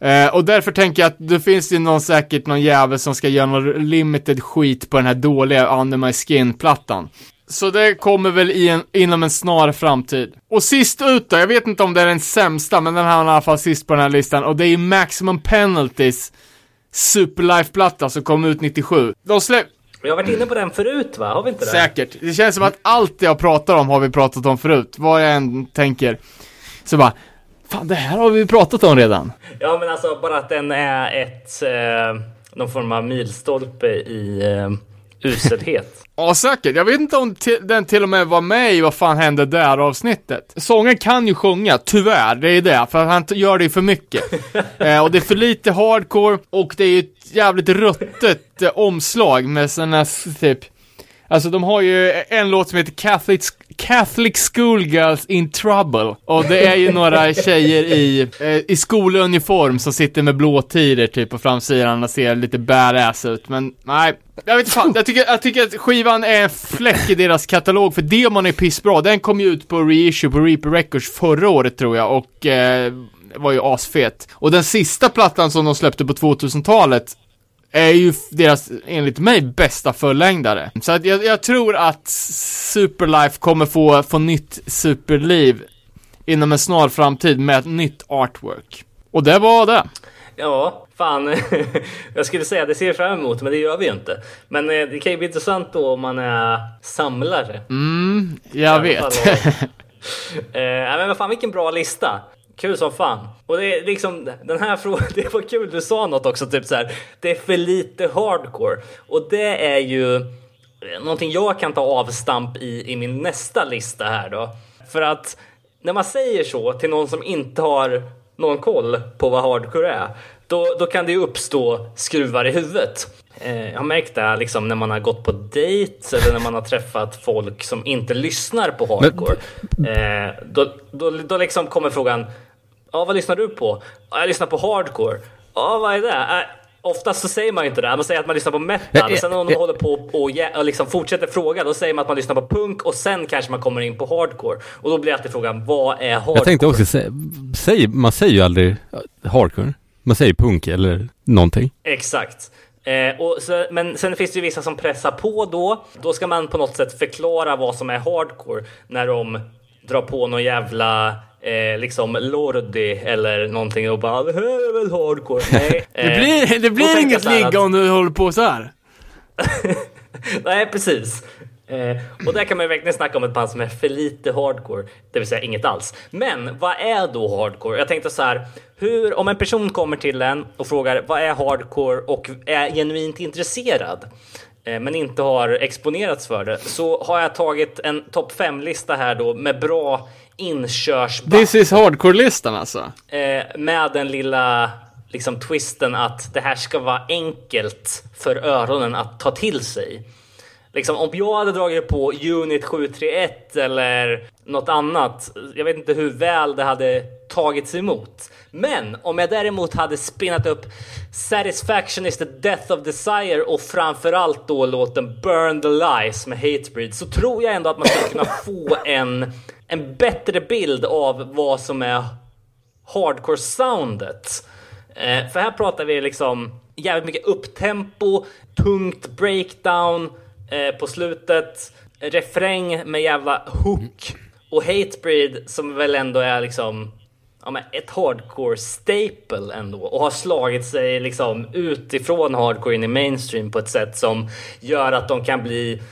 [SPEAKER 3] Eh, och därför tänker jag att det finns ju någon säkert någon jävel som ska göra någon limited skit på den här dåliga Under My Skin-plattan. Så det kommer väl i en, inom en snar framtid. Och sist ut då, jag vet inte om det är den sämsta, men den här var i alla fall sist på den här listan. Och det är Maximum Penalties Superlife-platta som kom ut 97. De släpp...
[SPEAKER 2] Vi har varit inne på den förut va? Har vi inte det?
[SPEAKER 3] Säkert. Det känns som att allt jag pratar om har vi pratat om förut. Vad jag än tänker. Så bara, fan det här har vi pratat om redan.
[SPEAKER 2] Ja men alltså bara att den är ett, eh, någon form av milstolpe i eh, uselhet. [laughs]
[SPEAKER 3] Ja, säkert. Jag vet inte om den till och med var med i Vad fan hände där avsnittet. Sången kan ju sjunga, tyvärr, det är det, för han gör det ju för mycket. [laughs] eh, och det är för lite hardcore, och det är ju ett jävligt ruttet eh, omslag med såna s- typ Alltså de har ju en låt som heter Catholic, Catholic Schoolgirls in Trouble. Och det är ju några tjejer i, eh, i skoluniform som sitter med blåtider typ på framsidan och ser lite badass ut. Men nej, jag vet inte fan. Jag tycker, jag tycker att skivan är en fläck i deras katalog för demon är pissbra. Den kom ju ut på reissue på Reaper Records förra året tror jag och eh, var ju asfet. Och den sista plattan som de släppte på 2000-talet är ju deras, enligt mig, bästa fullängdare. Så att jag, jag tror att Superlife kommer få, få nytt superliv inom en snar framtid med ett nytt artwork. Och det var det.
[SPEAKER 2] Ja, fan. [laughs] jag skulle säga det ser jag fram emot, men det gör vi ju inte. Men eh, det kan ju bli intressant då om man är samlare.
[SPEAKER 3] Jag
[SPEAKER 2] I alla
[SPEAKER 3] vet. [laughs]
[SPEAKER 2] eh, men vad fan vilken bra lista. Kul som fan. Och det är liksom den här frågan, [laughs] det var kul du sa något också, typ så här. Det är för lite hardcore. Och det är ju någonting jag kan ta avstamp i i min nästa lista här då. För att när man säger så till någon som inte har någon koll på vad hardcore är, då, då kan det ju uppstå skruvar i huvudet. Eh, jag har märkt det liksom när man har gått på dejt eller när man har träffat folk som inte lyssnar på hardcore. Eh, då, då, då liksom kommer frågan, ja vad lyssnar du på? Ja, jag lyssnar på hardcore. Ja, vad är det? Eh, Oftast så säger man inte det. Man säger att man lyssnar på metal. Sen om de
[SPEAKER 4] ja.
[SPEAKER 2] håller på och, liksom fortsätter fråga, då säger man att man lyssnar på punk och sen kanske man kommer in på hardcore. Och då blir alltid frågan, vad är hardcore?
[SPEAKER 4] Jag tänkte också säga, säg, man säger ju aldrig eh, hardcore. Man säger punk eller någonting.
[SPEAKER 2] Exakt. Eh, så, men sen finns det ju vissa som pressar på då. Då ska man på något sätt förklara vad som är hardcore när de drar på någon jävla eh, liksom lordi eller någonting och bara det här är väl hardcore. [laughs] Nej,
[SPEAKER 3] Det
[SPEAKER 2] eh,
[SPEAKER 3] blir, det
[SPEAKER 2] då
[SPEAKER 3] blir inget ligga
[SPEAKER 2] att-
[SPEAKER 3] om du håller på så här. [laughs]
[SPEAKER 2] Nej, precis. Eh, och där kan man ju verkligen snacka om ett band som är för lite hardcore, det vill säga inget alls. Men vad är då hardcore? Jag tänkte så här, hur, om en person kommer till en och frågar vad är hardcore och är genuint intresserad, eh, men inte har exponerats för det, så har jag tagit en topp 5-lista här då med bra inkörsband.
[SPEAKER 3] This is hardcore-listan alltså.
[SPEAKER 2] Eh, med den lilla liksom, twisten att det här ska vara enkelt för öronen att ta till sig. Liksom, om jag hade dragit på Unit 731 eller något annat, jag vet inte hur väl det hade tagits emot. Men om jag däremot hade spinnat upp Satisfaction is the death of desire och framförallt då låten Burn the lies med Hatebreed så tror jag ändå att man skulle kunna [laughs] få en, en bättre bild av vad som är hardcore-soundet. Eh, för här pratar vi liksom jävligt mycket upptempo, tungt breakdown eh, på slutet, refräng med jävla hook och Hatebreed som väl ändå är liksom ja, men ett hardcore staple ändå och har slagit sig liksom utifrån hardcore in i mainstream på ett sätt som gör att de kan bli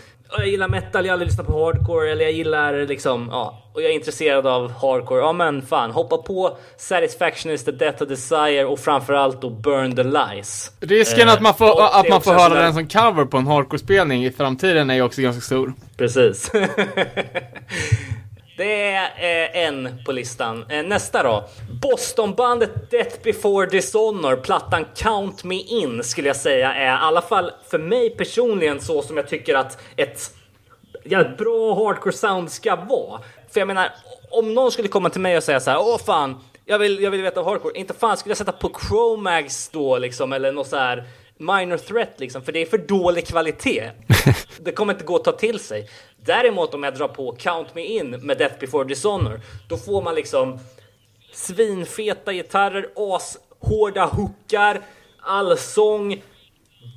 [SPEAKER 2] jag gillar metal, jag har aldrig lyssnat på hardcore eller jag gillar liksom, ja, och jag är intresserad av hardcore. Ja men fan, hoppa på Satisfaction is the death of desire och framförallt då Burn the lies.
[SPEAKER 3] Risken
[SPEAKER 2] Eh,
[SPEAKER 3] att man får, att man får höra den som cover på en hardcore-spelning i framtiden är ju också ganska stor.
[SPEAKER 2] Precis. [laughs] Det är eh, en på listan. Eh, nästa då. Bostonbandet Death Before Dishonor, plattan Count Me In skulle jag säga är i alla fall för mig personligen så som jag tycker att ett jävligt bra hardcore sound ska vara. För jag menar, om någon skulle komma till mig och säga så här, åh fan, jag vill, jag vill veta hardcore. Inte fan skulle jag sätta på Chromags då liksom, eller något så här minor threat liksom, för det är för dålig kvalitet. [laughs] det kommer inte gå att ta till sig. Däremot om jag drar på Count Me In med Death Before Dishonor, då får man liksom svinfeta gitarrer, ashårda hookar, allsång,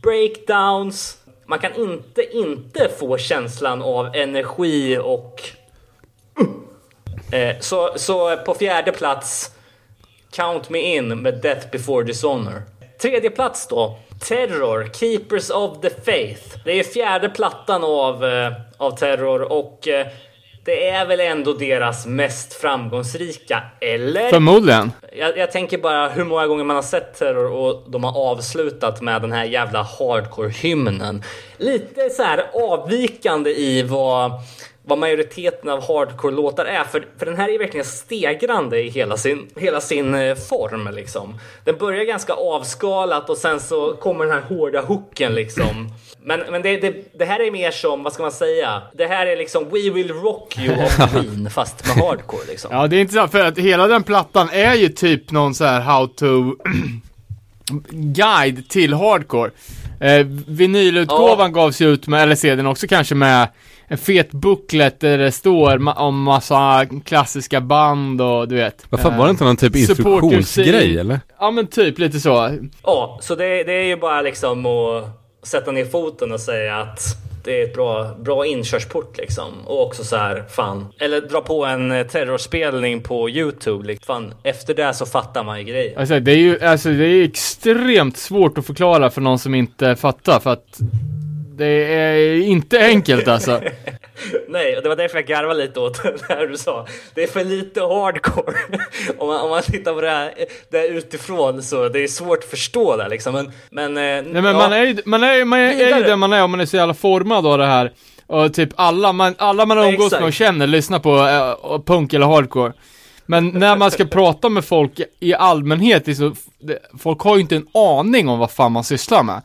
[SPEAKER 2] breakdowns. Man kan inte inte få känslan av energi och... Eh, så, så på fjärde plats, Count Me In med Death Before Dishonor. Tredje plats då, Terror, Keepers of the Faith. Det är fjärde plattan av, eh, av Terror och eh, det är väl ändå deras mest framgångsrika, eller?
[SPEAKER 3] Förmodligen.
[SPEAKER 2] Jag, jag tänker bara hur många gånger man har sett Terror och de har avslutat med den här jävla hardcore-hymnen. Lite så här avvikande i vad, vad majoriteten av hardcore-låtar är. För, för den här är verkligen stegrande i hela sin, hela sin eh, form. Liksom. Den börjar ganska avskalat och sen så kommer den här hårda hooken liksom. Men, men det, det, det här är mer som, vad ska man säga? Det här är liksom We Will Rock You of [laughs] Queen fast med hardcore liksom.
[SPEAKER 3] Ja, det är intressant för att hela den plattan är ju typ någon så här how to [clears throat] guide till hardcore. Eh, vinylutgåvan gavs ju ut med, eller CDn också kanske med en fet booklet där det står ma- om massa klassiska band och du vet.
[SPEAKER 4] Vad fan, var det inte någon typ
[SPEAKER 3] supporter
[SPEAKER 4] instruktionsgrej eller?
[SPEAKER 3] Ja men typ lite så.
[SPEAKER 2] Ja, så det, det är ju bara liksom att sätta ner foten och säga att det är ett bra, bra inkörsport liksom. Och också så här, fan. Eller dra på en eh, terrorspelning på YouTube. Liksom. Fan, efter det så fattar man ju grejen.
[SPEAKER 3] Alltså det är ju, alltså det är extremt svårt att förklara för någon som inte fattar för att det är inte enkelt alltså. [laughs]
[SPEAKER 2] Nej, och det var därför jag garvade lite åt det här du sa. Det är för lite hardcore. [laughs] om, man, om man tittar på det här, det här utifrån så det är svårt att förstå det liksom. Men, men,
[SPEAKER 3] Nej men man är ju, man är, man är, är ju det man är om man är så jävla formad av det här. Och typ alla man, alla man
[SPEAKER 2] Ja,
[SPEAKER 3] umgås
[SPEAKER 2] exakt.
[SPEAKER 3] med och känner lyssnar på eh, punk eller hardcore. Men när man ska [laughs] prata med folk i allmänhet, det, folk har ju inte en aning om vad fan man sysslar med.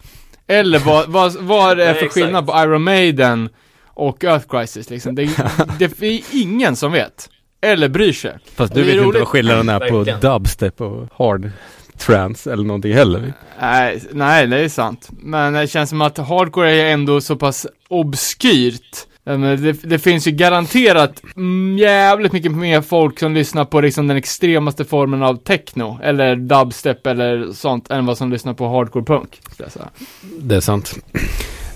[SPEAKER 3] Eller vad, vad, vad är det
[SPEAKER 2] Nej,
[SPEAKER 3] för skillnad på Iron Maiden och Earth Crisis liksom. Det, [laughs] det är ingen som vet. Eller bryr sig.
[SPEAKER 4] Fast du
[SPEAKER 3] är
[SPEAKER 4] vet inte
[SPEAKER 3] roligt.
[SPEAKER 4] vad skillnaden är på dubstep och hard trance eller någonting heller.
[SPEAKER 3] Nej, nej, det är sant. Men det känns som att hardcore är ändå så pass obskyrt. Eh, men Det, det finns ju garanterat mm, jävligt mycket mer folk som lyssnar på liksom den extremaste formen av techno, eller dubstep eller sånt, än vad som lyssnar på hardcore punk.
[SPEAKER 4] Det är sant.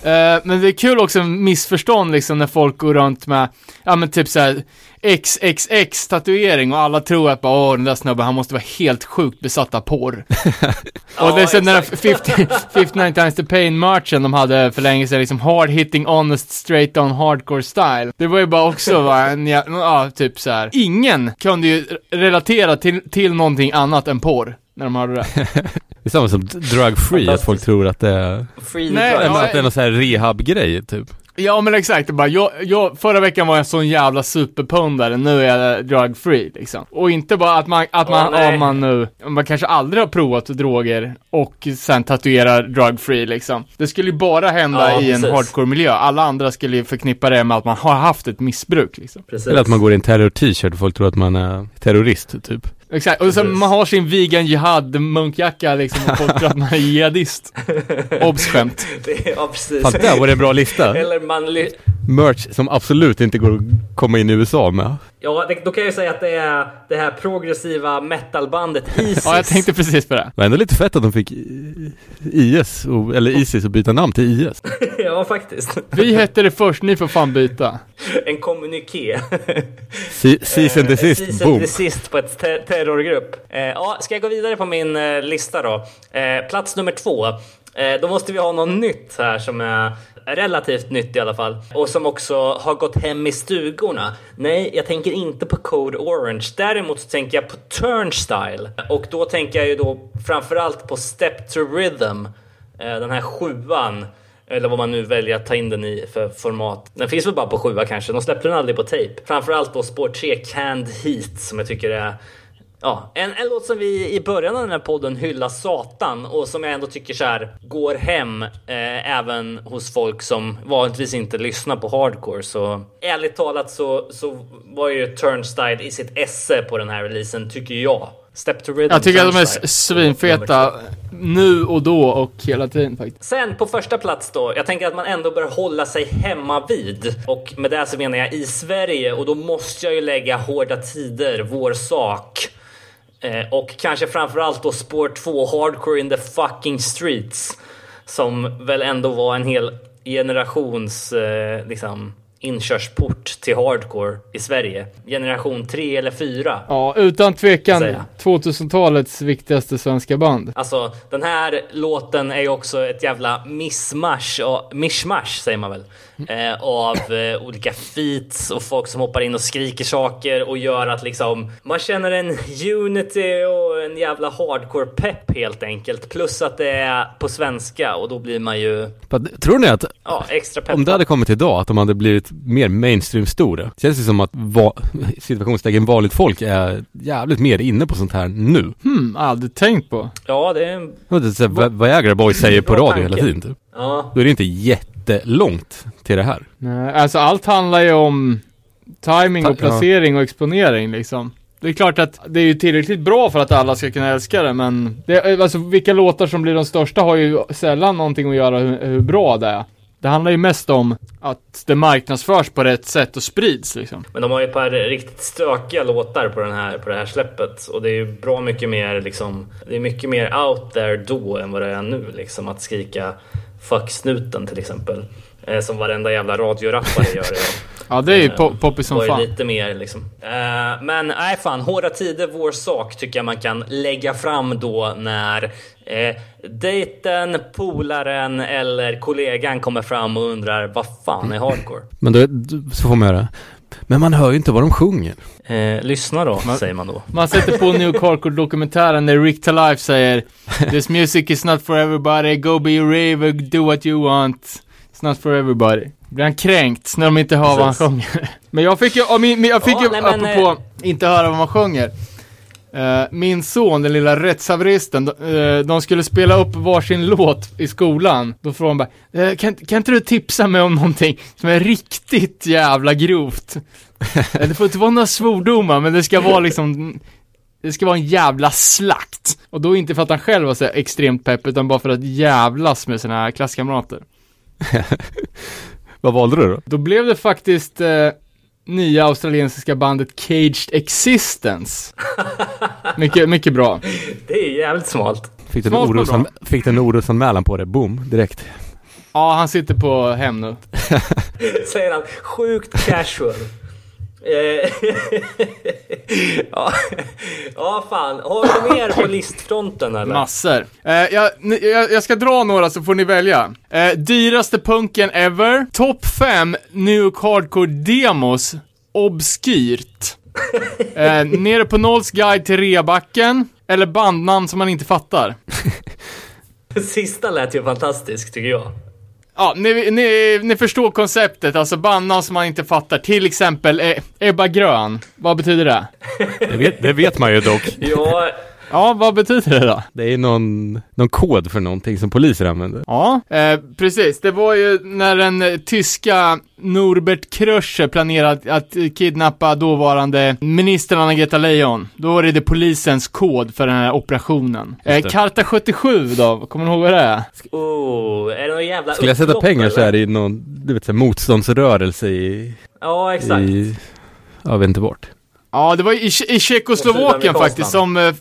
[SPEAKER 3] Eh, men det är kul också missförstånd liksom när folk går runt med, ja men typ såhär XXX tatuering och alla tror att bara åh den där snubben han måste vara helt sjukt besatt av porr. [laughs] och det är sen den där
[SPEAKER 2] exakt.
[SPEAKER 3] 50, 59 times the pain merchen de hade för länge sedan, liksom hard hitting honest straight on hardcore style. Det var ju bara också [laughs] va, en, ja, ja typ så här. Ingen kunde ju relatera till, till någonting annat än porr. När de hörde det. [laughs]
[SPEAKER 4] Det är samma som drug free, att folk tror att det är,
[SPEAKER 2] Free
[SPEAKER 3] Nej,
[SPEAKER 2] drugs.
[SPEAKER 3] ja,
[SPEAKER 4] att det är någon sån här rehab-grej typ.
[SPEAKER 3] Ja men exakt, det bara, jag, jag, förra veckan var jag en sån jävla superpundare, nu är jag drug free liksom. Och inte bara att man, att man,
[SPEAKER 2] nej.
[SPEAKER 3] om man nu, man kanske aldrig har provat droger och sen tatuerar drug free liksom. Det skulle ju bara hända
[SPEAKER 2] Ja,
[SPEAKER 3] i en
[SPEAKER 2] precis.
[SPEAKER 3] hardcore miljö, alla andra skulle ju förknippa det med att man har haft ett missbruk liksom.
[SPEAKER 2] Precis.
[SPEAKER 4] Eller att man går i en terror-t-shirt och folk tror att man är terrorist typ.
[SPEAKER 3] Exakt, och så
[SPEAKER 2] Precis.
[SPEAKER 3] man har sin vegan jihad munkjacka liksom och folk tror att man är jihadist. [laughs] Obs skämt.
[SPEAKER 2] Det ja, precis.
[SPEAKER 4] Fan, där var det en bra lista.
[SPEAKER 2] Eller man, ly-
[SPEAKER 4] merch som absolut inte går att komma in i USA med.
[SPEAKER 2] Ja, det, då kan jag ju säga att det är det här progressiva metalbandet Isis. [laughs]
[SPEAKER 3] Ja, jag tänkte precis på det.
[SPEAKER 4] Det var ändå lite fett att de fick IS, och, eller Isis, att byta namn till IS. [laughs]
[SPEAKER 2] ja, faktiskt.
[SPEAKER 3] Vi hette det först, ni får fan byta. [laughs]
[SPEAKER 2] En kommuniké.
[SPEAKER 4] Cease and
[SPEAKER 2] Eh,
[SPEAKER 4] desist,
[SPEAKER 2] cease and
[SPEAKER 4] boom.
[SPEAKER 2] desist på ett ter- terrorgrupp. Eh, ja, ska jag gå vidare på min eh, lista då? Eh, plats nummer två. Eh, då måste vi ha något nytt här som är relativt nytt i alla fall. Och som också har gått hem i stugorna. Nej, jag tänker inte på Code Orange. Däremot så tänker jag på Turnstyle. Och då tänker jag ju då framförallt på Step to Rhythm. Eh, den här sjuan. Eller vad man nu väljer att ta in den i för format. Den finns väl bara på sjua kanske. De släppte den aldrig på tejp. Framförallt då Spår 3 Canned Heat som jag tycker är Ja, en, en låt som vi i början av den här podden hyllar satan och som jag ändå tycker så här går hem eh, även hos folk som vanligtvis inte lyssnar på hardcore. Så ärligt talat så, så var ju Turnstyle i sitt esse på den här releasen tycker jag. Step to Rhythm.
[SPEAKER 3] Jag tycker att de är svinfeta nu och då och hela tiden faktiskt.
[SPEAKER 2] Sen på första plats då, jag tänker att man ändå bör hålla sig hemma vid. Och med det så menar jag i Sverige och då måste jag ju lägga Hårda Tider, Vår Sak. Eh, och kanske framförallt då spår 2, Hardcore in the fucking streets. Som väl ändå var en hel generations eh, liksom inkörsport till hardcore i Sverige. Generation 3 eller 4.
[SPEAKER 3] Ja, utan tvekan
[SPEAKER 2] Säga.
[SPEAKER 3] 2000-talets viktigaste svenska band.
[SPEAKER 2] Alltså, den här låten är ju också ett jävla missmash, och, mishmash säger man väl, eh, av eh, olika feats och folk som hoppar in och skriker saker och gör att liksom man känner en unity och en jävla hardcore-pepp helt enkelt. Plus att det är på svenska och då blir man ju
[SPEAKER 4] Tror ni att
[SPEAKER 2] ja, extra peppad.
[SPEAKER 4] om det hade kommit idag, att de hade blivit mer mainstream-stora? Känns det som att va, situationstecken vanligt folk är jävligt mer inne på sånt här nu?
[SPEAKER 3] Hmm, aldrig tänkt på.
[SPEAKER 2] Ja, det är...
[SPEAKER 4] Så här, vad Viagra Boy säger på radio hela tiden typ.
[SPEAKER 2] Ja,
[SPEAKER 4] Då är det inte jättelångt till det här.
[SPEAKER 3] Nej, alltså allt handlar ju om timing och placering och exponering liksom. Det är klart att det är ju tillräckligt bra för att alla ska kunna älska det, men det, alltså vilka låtar som blir de största har ju sällan någonting att göra hur, hur bra det är. Det handlar ju mest om att det marknadsförs på rätt sätt och sprids liksom.
[SPEAKER 2] Men de har ju ett par riktigt stökiga låtar på, den här, på det här släppet. Och det är ju bra mycket mer liksom, Det är mycket mer out there då än vad det är nu liksom. Att skrika Fuck snuten till exempel. Eh, som varenda jävla radiorappare gör idag. [laughs]
[SPEAKER 3] Ja, det är ju
[SPEAKER 2] Eh,
[SPEAKER 3] po- poppis som fan.
[SPEAKER 2] lite mer liksom. Eh, men nej fan, Hårda Tider, Vår Sak tycker jag man kan lägga fram då när eh, dejten, polaren eller kollegan kommer fram och undrar vad fan är hardcore?
[SPEAKER 4] Men då, så får man göra. Men man hör ju inte vad de sjunger.
[SPEAKER 2] Eh, lyssna då, säger man då.
[SPEAKER 3] Man sätter på New Hardcore-dokumentären där Rick Talife säger This music is not for everybody, go be a raver, do what you want. It's not for everybody. Blir han kränkt när de inte hör vad han
[SPEAKER 2] Precis.
[SPEAKER 3] sjunger? Men jag fick ju, jag fick
[SPEAKER 2] Ja,
[SPEAKER 3] ju
[SPEAKER 2] nej, men,
[SPEAKER 3] apropå inte höra vad man sjunger. Eh, min son, den lilla rättshaveristen, de, eh, de skulle spela upp varsin låt i skolan. Då frågade han bara, eh, kan, kan inte du tipsa mig om någonting som är riktigt jävla grovt? Det får inte vara några svordomar, men det ska vara liksom det ska vara en jävla slakt. Och då inte för att han själv var så extremt pepp, utan bara för att jävlas med sina klasskamrater. [laughs]
[SPEAKER 4] Vad valde du då?
[SPEAKER 3] Då blev det faktiskt eh, nya australiensiska bandet Caged Existence. mycket, mycket bra.
[SPEAKER 2] Det är jävligt smalt.
[SPEAKER 4] Fick du en, orosan, fick du en orosanmälan på det? Boom, direkt.
[SPEAKER 3] Ja, han sitter på hem nu. [laughs]
[SPEAKER 2] Säger han. Sjukt casual. Eh, [laughs] ja. ja, fan. Har du mer på listfronten eller?
[SPEAKER 3] Massor. Eh, jag, jag, jag ska dra några så får ni välja. Eh, dyraste punken ever. Topp 5 New Hardcore demos. Obskyrt. [laughs] Eh, nere på Nolls guide till reabacken. Eller bandnamn som man inte fattar. [laughs]
[SPEAKER 2] Sista lät ju fantastiskt tycker jag.
[SPEAKER 3] Ja, ni, ni, ni förstår konceptet, alltså bandnamn som man inte fattar. Till exempel eh, Ebba Grön. Vad betyder det?
[SPEAKER 4] Det vet, det vet man ju dock.
[SPEAKER 2] Ja,
[SPEAKER 3] Ja, vad betyder det då?
[SPEAKER 4] Det är någon, någon kod för någonting som poliser använder.
[SPEAKER 3] Ja, eh, precis. Det var ju när den eh, tyska Norbert Krösche planerade att kidnappa dåvarande ministern Anna-Greta Leijon. Då var det, det polisens kod för den här operationen. Eh. Karta 77 då, kommer ni ihåg vad det är?
[SPEAKER 2] Oh, är det någon jävla
[SPEAKER 4] Skulle jag sätta pengar så
[SPEAKER 2] eller?
[SPEAKER 4] är det i någon, du vet, så här, motståndsrörelse i,
[SPEAKER 2] Ja, exakt.
[SPEAKER 4] i, jag vet inte vart.
[SPEAKER 3] Ja, det var i, i Tjeckoslovakien faktiskt som, eh,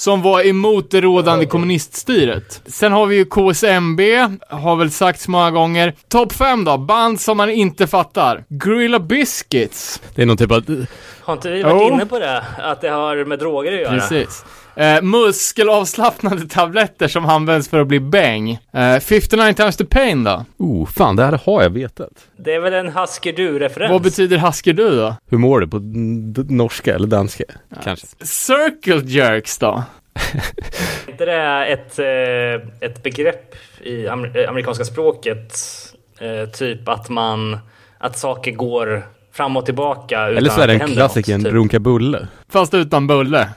[SPEAKER 3] som var emot det rådande kommuniststyret. Sen har vi ju KSMB, har väl sagts många gånger. Topp 5 då, band som man inte fattar. Gorilla Biscuits.
[SPEAKER 4] Det är någon typ av,
[SPEAKER 2] Har inte vi varit
[SPEAKER 3] Jo.
[SPEAKER 2] inne på det? Att det har med droger att göra?
[SPEAKER 3] Precis. Eh, muskelavslappnande tabletter som används för att bli bäng. Eh, 59 times the pain då?
[SPEAKER 4] oh fan det här har jag vetat.
[SPEAKER 2] Det är väl en Husker Du-referens?
[SPEAKER 3] Vad betyder husker du då?
[SPEAKER 4] Hur mår du på norska eller danska? Kanske.
[SPEAKER 3] Circle jerks då? [laughs]
[SPEAKER 2] Är inte det ett, eh, ett begrepp i amer- eh, amerikanska språket? Eh, typ att man, att saker går fram och tillbaka utan
[SPEAKER 4] Eller så är det en klassikern,
[SPEAKER 2] typ.
[SPEAKER 4] runka bulle.
[SPEAKER 3] Fast utan bulle.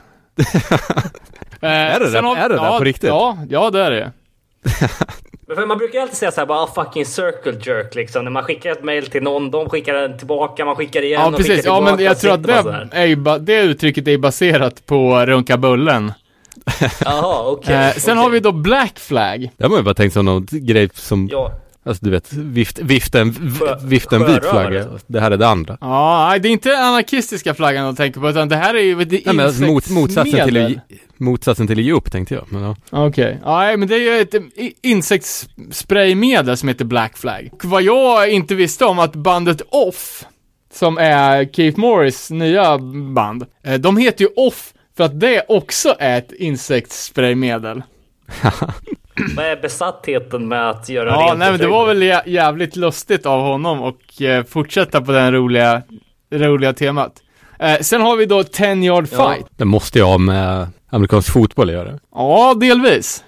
[SPEAKER 3] Eh, [laughs]
[SPEAKER 4] Är det
[SPEAKER 3] sen
[SPEAKER 4] det?
[SPEAKER 3] har-
[SPEAKER 4] Är det det
[SPEAKER 3] ja,
[SPEAKER 4] på riktigt?
[SPEAKER 3] Ja, ja det är det. [laughs]
[SPEAKER 2] Men för man brukar alltid säga såhär bara "Ah, fucking circle jerk liksom. När man skickar ett mail till någon, de skickar den tillbaka, man skickar igen
[SPEAKER 3] Ja,
[SPEAKER 2] och skickar
[SPEAKER 3] precis. Ja,
[SPEAKER 2] tillbaka.
[SPEAKER 3] men jag tror att det, är ju det uttrycket är baserat på runka bullen.
[SPEAKER 2] Jaha, okej.
[SPEAKER 3] Eh, sen
[SPEAKER 2] okej.
[SPEAKER 3] har vi då Black Flag.
[SPEAKER 4] Det har man ju bara tänkt som någon grej som,
[SPEAKER 2] Ja,
[SPEAKER 4] alltså du vet, vift, vifta en, vifta en vit flagga. Det här är det andra.
[SPEAKER 3] Ja, det är inte anarkistiska flaggan att tänka på, utan det här är ju ett
[SPEAKER 4] Nej, men alltså, mot, motsatsen, till motsatsen till att ge upp tänkte jag. Men ja.
[SPEAKER 3] Okej, ja, men det är ju ett insektsspraymedel som heter Black Flag. Och vad jag inte visste om att bandet Off, som är Keith Morris nya band, eh, de heter ju Off för att det också är ett insektsspraymedel. [laughs]
[SPEAKER 2] vad är besattheten med att göra
[SPEAKER 3] Ja,
[SPEAKER 2] rent
[SPEAKER 3] nej men det var väl jä- jävligt lustigt av honom och eh, fortsätta på den roliga, roliga temat. Eh, sen har vi då 10 yard
[SPEAKER 2] Ja.
[SPEAKER 3] fight.
[SPEAKER 4] Det måste jag ha med amerikansk fotboll att göra.
[SPEAKER 3] Ja, delvis.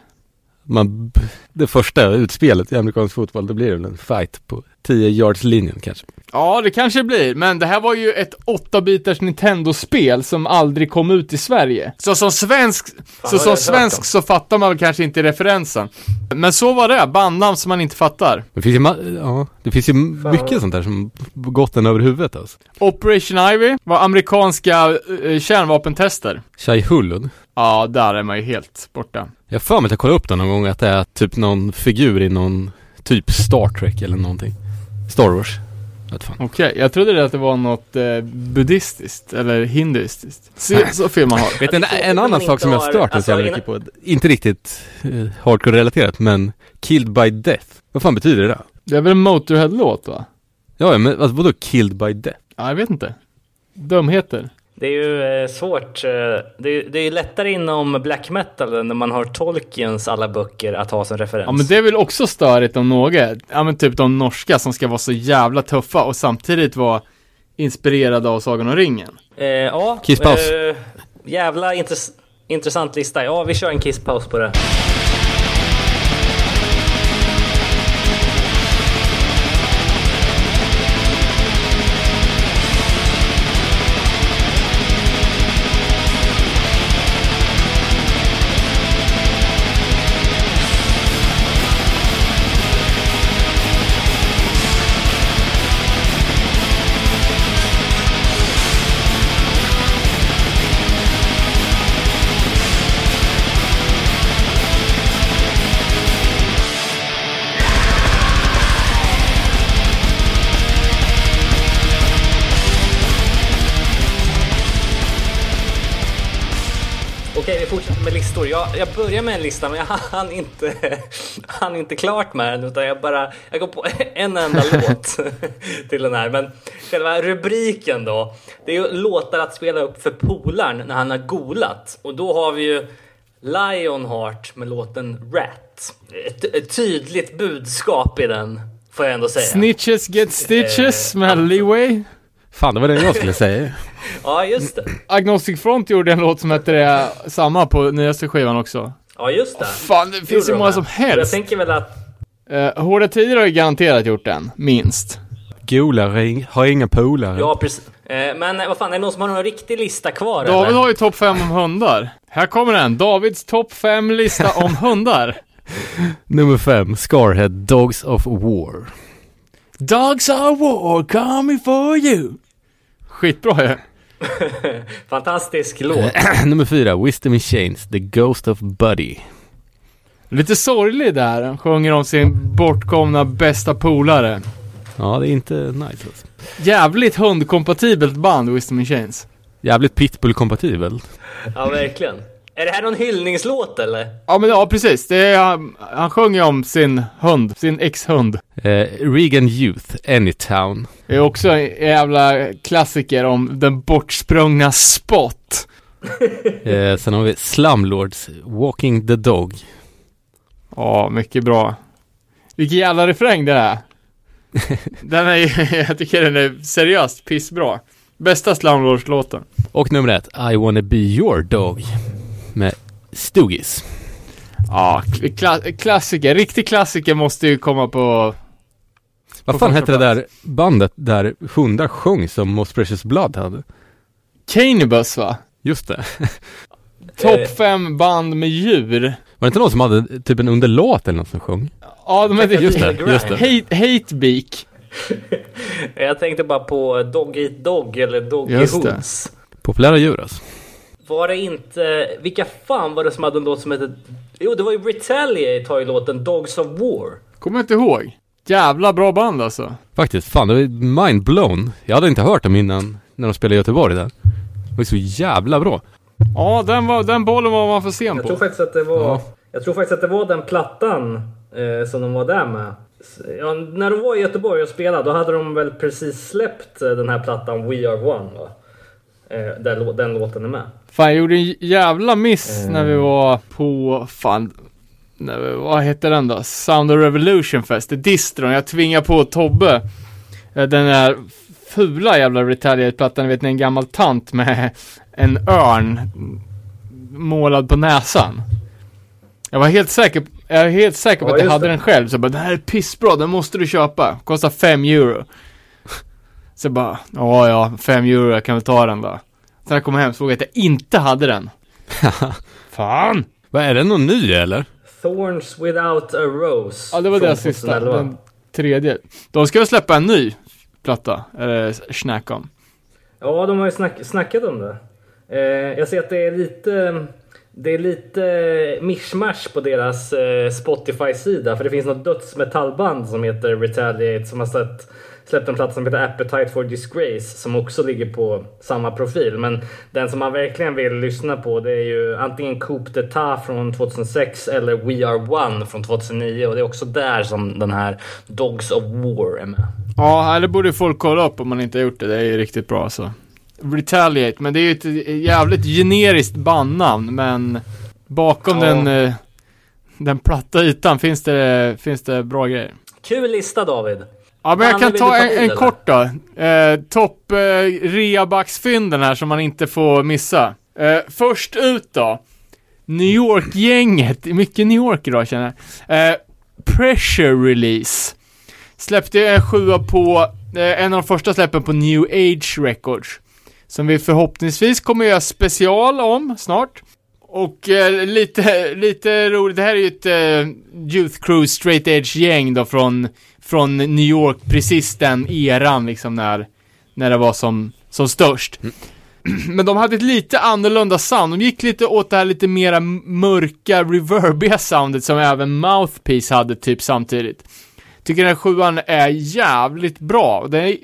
[SPEAKER 4] Man, det första utspelet i amerikansk fotboll, då blir det en fight på 10 yards linjen kanske.
[SPEAKER 3] Ja, det kanske blir, men det här var ju ett 8-bitars Nintendo-spel som aldrig kom ut i Sverige. Så som svensk, så
[SPEAKER 2] vad har
[SPEAKER 3] som svensk så fattar man väl kanske inte referensen. Men så var det, bandnamn som man inte fattar.
[SPEAKER 4] Det finns ju, ma- ja, det finns ju mycket sånt där som gått en över huvudet alltså.
[SPEAKER 3] Operation Ivy var amerikanska eh, kärnvapentester.
[SPEAKER 4] Shai Hulud.
[SPEAKER 3] Ja, där är man ju helt borta.
[SPEAKER 4] Jag har för mig att jag kollade upp det någon gång att det är typ någon figur i någon typ Star Trek eller någonting. Star Wars.
[SPEAKER 3] Okej, jag trodde att det var något eh, buddhistiskt eller hinduistiskt. Så, så fel man har.
[SPEAKER 4] Vet en,
[SPEAKER 2] det
[SPEAKER 4] en
[SPEAKER 2] tråkigt
[SPEAKER 4] annan sak som jag
[SPEAKER 2] inte
[SPEAKER 4] stört
[SPEAKER 2] har-
[SPEAKER 4] mig så jävla
[SPEAKER 2] alltså,
[SPEAKER 4] mycket på. Inte riktigt eh, hardcore-relaterat, men Killed by Death. Vad fan betyder det? Då?
[SPEAKER 3] Det är väl en Motorhead-låt va?
[SPEAKER 4] Ja, ja, men alltså, vadå Killed by Death?
[SPEAKER 3] Ja, jag vet inte. Dumheter.
[SPEAKER 2] Det är ju eh, svårt. eh, Det är, det är ju lättare inom black metal när man har Tolkiens alla böcker att ha som referens.
[SPEAKER 3] Ja men det är väl också störigt om något. Ja men typ de norska som ska vara så jävla tuffa och samtidigt vara inspirerade av Sagan om ringen.
[SPEAKER 2] Eh, ja,
[SPEAKER 4] Kisspaus.
[SPEAKER 2] eh, jävla intress- intressant lista. Ja, vi kör en kisspaus på det. Listor. Jag, jag börjar med en lista, men jag hann inte, [laughs] hann inte klart med den. Utan jag bara, jag går på [laughs] en enda [laughs] låt till den här. Men själva rubriken då. Det är ju låtar att spela upp för polaren när han har golat. Och då har vi ju Lionheart med låten Rat. Ett, ett tydligt budskap i den, får jag ändå säga.
[SPEAKER 3] Snitches get stitches med Leeway.
[SPEAKER 4] Fan, det var det jag skulle [laughs] säga.
[SPEAKER 2] Ja, just det.
[SPEAKER 3] Agnostic Front gjorde en låt som hette det, samma på nyaste skivan också.
[SPEAKER 2] Ja, just det.
[SPEAKER 3] Fan, det finns ju många som
[SPEAKER 2] Jag
[SPEAKER 3] helst.
[SPEAKER 2] tänker väl att
[SPEAKER 3] Uh, Hårda Tider har ju garanterat gjort den, minst.
[SPEAKER 4] Golar har ing- har inga polare.
[SPEAKER 2] Ja, precis. Eh, Men eh, vad fan, är det någon som har någon riktig lista kvar
[SPEAKER 3] David
[SPEAKER 2] eller?
[SPEAKER 3] har ju topp 5 om hundar. Här kommer den. Davids topp 5 lista om [laughs] hundar.
[SPEAKER 4] Nummer fem, Scarhead Dogs of War.
[SPEAKER 3] Dogs of war coming for you. Skitbra ju. [laughs]
[SPEAKER 2] Fantastisk låt. [clears throat]
[SPEAKER 4] Nummer fyra, Wisdom in Chains, The Ghost of Buddy.
[SPEAKER 3] Lite sorglig där. Han sjunger om sin bortkomna bästa polare.
[SPEAKER 4] Ja, det är inte nice alltså.
[SPEAKER 3] Jävligt hundkompatibelt band, Wisdom in Chains.
[SPEAKER 4] Jävligt pitbull-kompatibel.
[SPEAKER 2] Ja, verkligen. Är det här någon hyllningslåt eller?
[SPEAKER 3] Ja men ja, precis. Det är, han, han sjunger om sin hund, sin ex-hund.
[SPEAKER 4] Eh, Regan Youth, Anytown.
[SPEAKER 3] Det är också en jävla klassiker om den bortsprungna Spot. [laughs]
[SPEAKER 4] Eh, sen har vi Slumlords, Walking the Dog.
[SPEAKER 3] Ja, mycket bra. Vilken jävla refräng det är. [laughs] den är [laughs] jag tycker den är seriöst pissbra. Bästa Slumlords-låten.
[SPEAKER 4] Och nummer ett, I wanna be your dog. Med Stoogies.
[SPEAKER 3] Ja, kla- klassiker. Riktig klassiker måste ju komma på...
[SPEAKER 4] Vad fan hette det där bandet där hundar sjöng som Most Precious Blood hade?
[SPEAKER 3] Canibus va?
[SPEAKER 4] Just det. [laughs]
[SPEAKER 3] Topp 5 band med djur.
[SPEAKER 4] Var det inte någon som hade typ en underlåt eller något som sjöng?
[SPEAKER 3] Ja, de heter
[SPEAKER 4] Just det, just det.
[SPEAKER 3] Hate, Hatebeak. [laughs]
[SPEAKER 2] Jag tänkte bara på Dog Eat Dog eller Doggy. Hoods.
[SPEAKER 4] Populära djur alltså.
[SPEAKER 2] Var det inte... Vilka fan var det som hade en låt som hette... Jo, det var ju Retaliate har ju låten Dogs of War.
[SPEAKER 3] Kommer inte ihåg. Jävla bra band alltså.
[SPEAKER 4] Faktiskt, fan det var mind blown. Jag hade inte hört dem innan när de spelade i Göteborg där. Det var så jävla bra.
[SPEAKER 3] Ja, den, var, den bollen var man för sen
[SPEAKER 2] Jag tror
[SPEAKER 3] på.
[SPEAKER 2] faktiskt att det var...
[SPEAKER 4] Ja.
[SPEAKER 2] Jag tror faktiskt att det var den plattan eh, som de var där med. Ja, när de var i Göteborg och spelade, då hade de väl precis släppt eh, den här plattan We Are One va? Eh, där, den låten är med.
[SPEAKER 3] Fan, jag gjorde en jävla miss när vi var på, fan, när vi, vad hette den då? Sound of Revolution Fest, det är distron. Jag tvingade på Tobbe eh, den där fula jävla Retaliate-plattan, ni vet ni, en gammal tant med en örn målad på näsan. Jag var helt säker, jag är helt säker på
[SPEAKER 2] Ja,
[SPEAKER 3] att jag hade
[SPEAKER 2] det.
[SPEAKER 3] den själv, så jag bara, den här är pissbra, den måste du köpa. Kostar 5 euro. Så jag bara, ja ja, 5 euro, jag kan väl ta den då. Sen när jag kom hem så såg jag att jag inte hade den. [laughs] Fan!
[SPEAKER 4] Vad är det någon ny eller?
[SPEAKER 2] Thorns Without a Rose.
[SPEAKER 3] Ja, det var deras sista,
[SPEAKER 2] 2011.
[SPEAKER 3] den tredje. De ska väl släppa en ny platta, eller snack om.
[SPEAKER 2] Ja, de har ju snack, snackat om det. Eh, jag ser att det är lite... Det är lite mischmasch på deras eh, Spotify-sida. För det finns något dödsmetallband som heter Retaliate som har släppt, släppt en platta som heter Appetite for Disgrace som också ligger på samma profil. Men den som man verkligen vill lyssna på det är ju antingen Coupe d'Etat från 2006 eller We Are One från 2009. Och det är också där som den här Dogs of War är med.
[SPEAKER 3] Ja, det borde folk kolla upp om man inte har gjort det. Det är ju riktigt bra alltså. Retaliate, men det är ju ett jävligt generiskt bandnamn, men bakom
[SPEAKER 2] Ja.
[SPEAKER 3] den, eh, den platta ytan finns det, finns det bra grejer.
[SPEAKER 2] Kul lista David!
[SPEAKER 3] Ja, men jag kan ta en, en kort då. Eh, Topp eh, reabacksfynden här som man inte får missa. Eh, först ut då. New York-gänget. Mycket New York idag känner jag. Eh, Pressure Release. Släppte en sjua på, eh, en av de första släppen på New Age Records. Som vi förhoppningsvis kommer göra special om snart. Och eh, lite, lite roligt, det här är ju ett eh, Youth Crew Straight Edge gäng då från, från New York, precis den eran liksom när, när det var som, som störst. [clears throat] Men de hade ett lite annorlunda sound, de gick lite åt det här lite mera mörka, reverbiga soundet som även Mouthpiece hade typ samtidigt. Tycker den här sjuan är jävligt bra. Den är,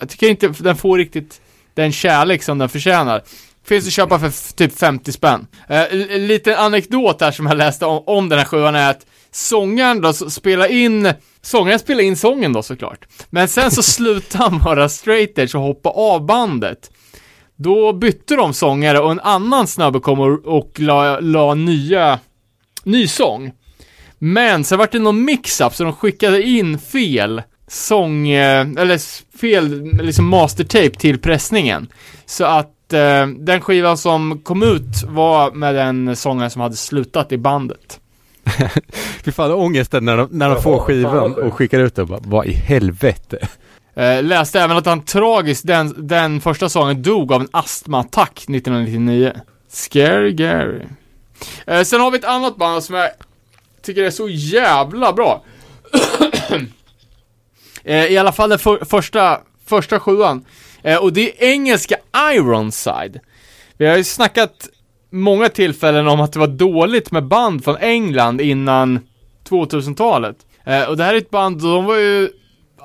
[SPEAKER 3] jag tycker inte den får riktigt den kärlek som den förtjänar. Finns att köpa för typ 50 spänn. Eh, liten anekdot här som jag läste om, om den här sjuan är att sångaren då s- spelar in, sångaren spelar in sången då såklart. Men sen så [laughs] slutar han vara straight edge och hoppa av bandet. Då bytte de sångare och en annan snubbe kom och, och la, la nya, ny sång. Men sen vart det någon mix-up så de skickade in fel sång, eh, eller fel liksom mastertape till pressningen. Så att eh, den skivan som kom ut var med den sångaren som hade slutat i bandet.
[SPEAKER 4] Fy fan ångesten när de, när de får skivan och skickar ut den bara, vad i helvete?
[SPEAKER 3] Eh, läste även att han tragiskt den, den första säsongen dog av en astmaattack 1999. Scary Gary. Eh, sen har vi ett annat band som jag tycker är så jävla bra. [coughs] eh, I alla fall den för, första, första sjuan. Eh, och det är engelska Ironside. Vi har ju snackat många tillfällen om att det var dåligt med band från England innan 2000-talet. Eh, och det här är ett band, de var ju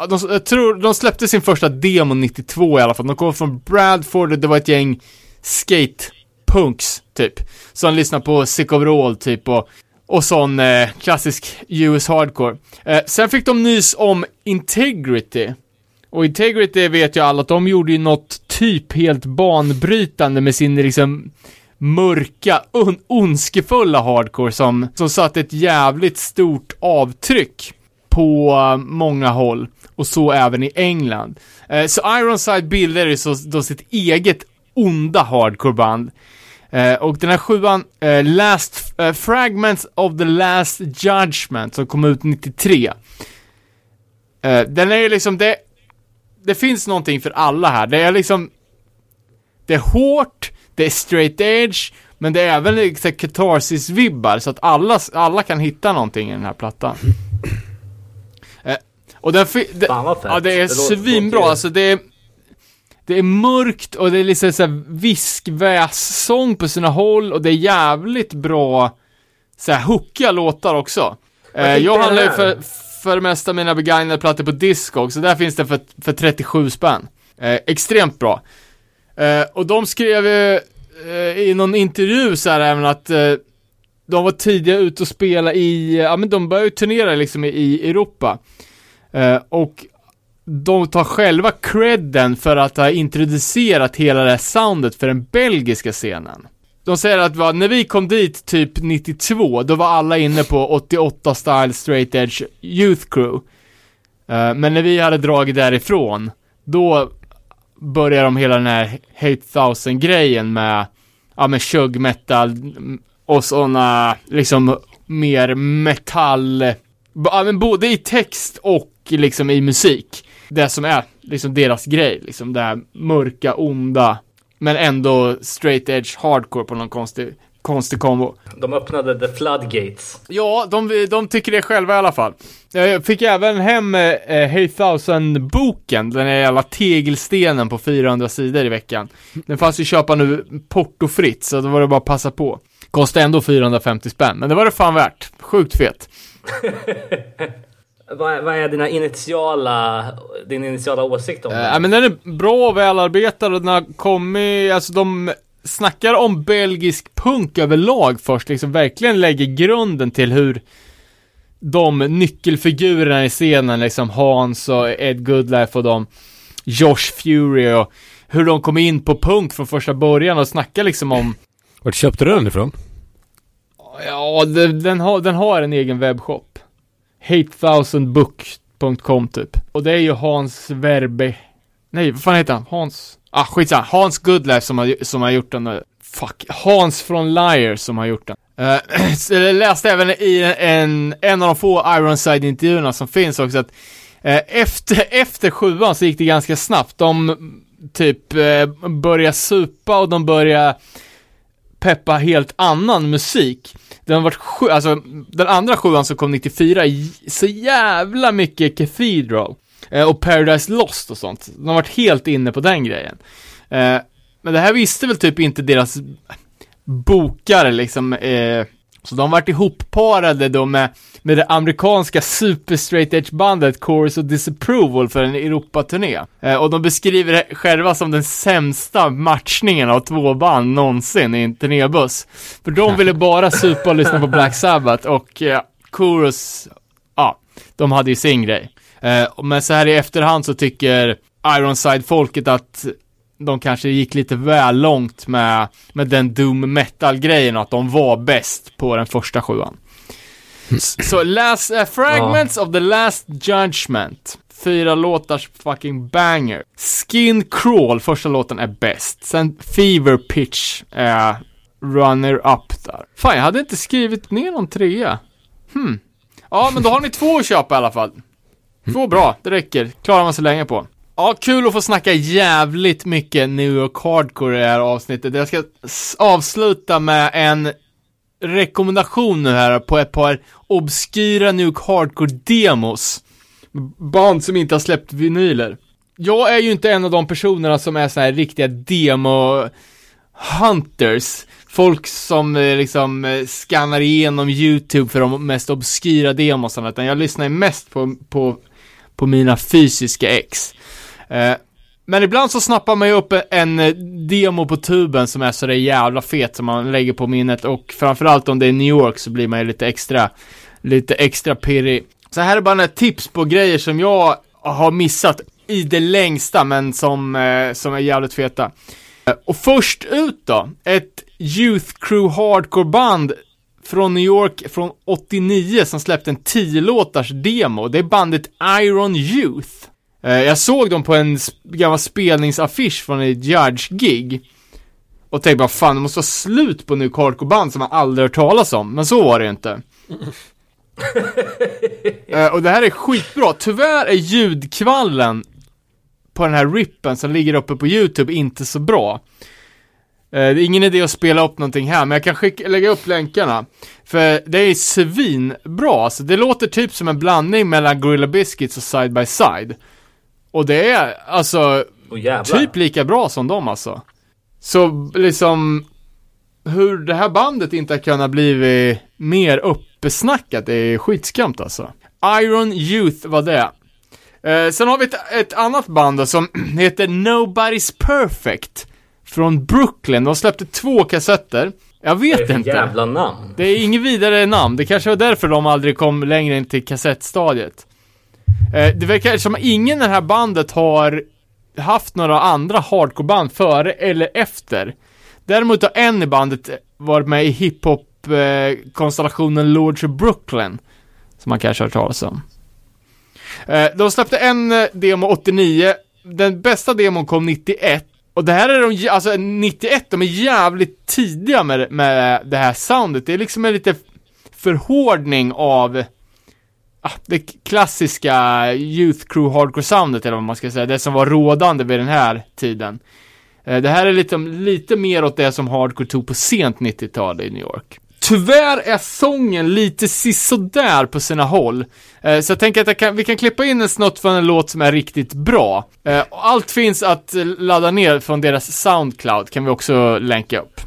[SPEAKER 3] de, jag tror, de släppte sin första demo 92 i alla fall. De kom från Bradford och det var ett gäng skatepunks, typ. Som lyssnade på Sick of Roll, typ, och, och sån eh, klassisk US hardcore. Eh, sen fick de nys om Integrity. Och Integrity vet ju alla att de gjorde ju något typ helt banbrytande med sin liksom mörka, on ondskefulla hardcore som, som satte ett jävligt stort avtryck på eh, många håll. Och så även i England. Eh, så Ironside bildade så, då sitt eget onda hardcoreband. Eh, och den här sjuan, eh, Last, eh, Fragments of the Last Judgment, som kom ut 93. Eh, den är ju liksom, det, det finns någonting för alla här. Det är liksom, det är hårt, det är straight edge, men det är även liksom katarsis-vibbar, så att alla, alla kan hitta någonting i den här plattan. Eh, och den det,
[SPEAKER 2] Fan vad fett.
[SPEAKER 3] Ja, det är
[SPEAKER 2] Det
[SPEAKER 3] svinbra, alltså det är det är mörkt och det är liksom såhär viskvässång på sina håll och det är jävligt bra såhär hookiga låtar också. Eh, jag handlar ju för, för det mesta mina begagnade plattor på Discog, så där finns det för, för 37 spänn. Eh, extremt bra. Eh, och de skrev ju eh, i någon intervju så här även att eh, de var tidiga ute och spela i, ja men de började ju turnera liksom i, i Europa. Eh, och de tar själva credden för att ha introducerat hela det här soundet för den belgiska scenen. De säger att va, när vi kom dit typ 92, då var alla inne på 88 style straight edge youth crew. Eh, men när vi hade dragit därifrån, då börjar de hela den här Hate Thousand grejen med, ja men shug metal och sådana liksom mer metall, ja men både i text och liksom i musik. Det som är liksom deras grej, liksom det här mörka, onda, men ändå straight edge hardcore på någon konstig, konstig kombo.
[SPEAKER 2] De öppnade the floodgates.
[SPEAKER 3] Ja, de, de tycker det själva i alla fall. Jag fick även hem eh, Hey Thousand-boken, den här jävla tegelstenen på 400 sidor i veckan. Den fanns ju att köpa nu portofritt, så då var det bara att passa på. Kostade ändå 450 spänn, men det var det fan värt. Sjukt fet. [laughs]
[SPEAKER 2] Vad, vad är dina initiala, din initiala åsikt om
[SPEAKER 3] Eh,
[SPEAKER 2] det?
[SPEAKER 3] Ja men den är bra och välarbetad och den har kommit, alltså de snackar om belgisk punk överlag först, liksom verkligen lägger grunden till hur de nyckelfigurerna i scenen, liksom Hans och Ed Goodlife och de, Josh Fury och hur de kom in på punk från första början och snackar liksom om
[SPEAKER 4] Vart köpte du den ifrån?
[SPEAKER 3] Ja, den, den, har, den har en egen webbshop. 8000book.com typ. Och det är ju Hans Verbe... Nej, vad fan heter han? Hans... Ah, skitsamma. Hans Goodlife som har, som har gjort den. Eh, fuck. Hans från Liar som har gjort den. Uh, så jag läste även i en, en av de få Ironside-intervjuerna som finns också att eh, efter, [laughs] efter sjuan så gick det ganska snabbt. De typ eh, uh, började supa och de började peppa helt annan musik. Den har varit sju, alltså den andra sjuan som kom 94, så jävla mycket Cathedral. Eh, och Paradise Lost och sånt. De har varit helt inne på den grejen. Eh, men det här visste väl typ inte deras bokare liksom, eh, så de har varit ihopparade då med, med det amerikanska super straight edge bandet Chorus of Disapproval för en Europaturné. Och de beskriver det själva som den sämsta matchningen av två band någonsin i en turnébuss. För de ville [laughs] bara supa och lyssna på Black Sabbath och eh, Chorus, ja, de hade ju sin grej. Eh, men så här i efterhand så tycker Ironside-folket att de kanske gick lite väl långt med, med den doom metal-grejen och att de var bäst på den första sjuan. Så last, eh, Fragments of the Last Judgment. Fyra låtars fucking banger. Skin Crawl, första låten är bäst. Sen Fever Pitch är runner up där. Fan, jag hade inte skrivit ner någon trea. Hmm. Ja, men då har ni två att köpa i alla fall. Mm. Två bra, det räcker. Klarar man sig länge på. Ja, kul att få snacka jävligt mycket New York Hardcore i det här avsnittet. Jag ska avsluta med en rekommendation nu här på ett par obskyra New York Hardcore-demos. Band som inte har släppt vinyler. Jag är ju inte en av de personerna som är så här riktiga demo hunters. Folk som eh, liksom eh, skannar igenom YouTube för de mest obskyra demosarna, utan jag lyssnar ju mest på, på, på mina fysiska ex. Eh, men ibland så snappar man ju upp en eh, demo på tuben som är så där jävla fet som man lägger på minnet och framförallt om det är New York så blir man ju lite extra, lite extra pirrig. Så här är bara några tips på grejer som jag har missat i det längsta men som, eh, som är jävligt feta. Eh, och först ut då, ett Youth Crew Hardcore band från New York från 89 som släppte en 10-låtars demo. Det är bandet Iron Youth. Eh, Jag såg dem på en gammal spelningsaffisch från ett Judge-gig. Och tänkte bara fan, det måste vara slut på nu hardcore-band som man aldrig hört talas om. Men så var det ju inte. [laughs] Eh, och det här är skitbra. Tyvärr är ljudkvallen på den här rippen som ligger uppe på YouTube inte så bra. Eh, det är ingen idé att spela upp någonting här, men jag kan skicka, lägga upp länkarna. För det är svinbra, alltså det låter typ som en blandning mellan Gorilla Biscuits och Side by Side. Och det är alltså
[SPEAKER 2] jävlar.
[SPEAKER 3] typ lika bra som dem alltså. Så liksom, hur det här bandet inte har kunnat bli mer uppesnackat är skitskramt alltså. Iron Youth var det. Eh, sen har vi ett, ett annat band då, som [clears throat] heter Nobody's Perfect. Från Brooklyn. De släppte två kassetter. Jag
[SPEAKER 2] det
[SPEAKER 3] vet
[SPEAKER 2] för
[SPEAKER 3] inte.
[SPEAKER 2] jävla namn?
[SPEAKER 3] Det är inget vidare namn. Det kanske var därför de aldrig kom längre än till kassettstadiet. Eh, det verkar som att ingen i det här bandet har haft några andra hardcoreband före eller efter. Däremot har en i bandet varit med i hiphop-konstellationen Lords of Brooklyn. Som man kanske har hört talas om. Eh, de släppte en eh, demo 89. Den bästa demon kom 91. Och det här är de, alltså 91, de är jävligt tidiga med, med det här soundet. Det är liksom en lite förhårdning av ah, det klassiska Youth Crew Hardcore soundet eller vad man ska säga. Det som var rådande vid den här tiden. Eh, det här är lite, lite mer åt det som Hardcore tog på sent 90-tal i New York. Tyvärr är sången lite sisådär på sina håll. Eh, Så jag tänker att jag kan, vi kan klippa in en snutt från en låt som är riktigt bra. Eh, Allt finns att ladda ner från deras Soundcloud, kan vi också länka upp.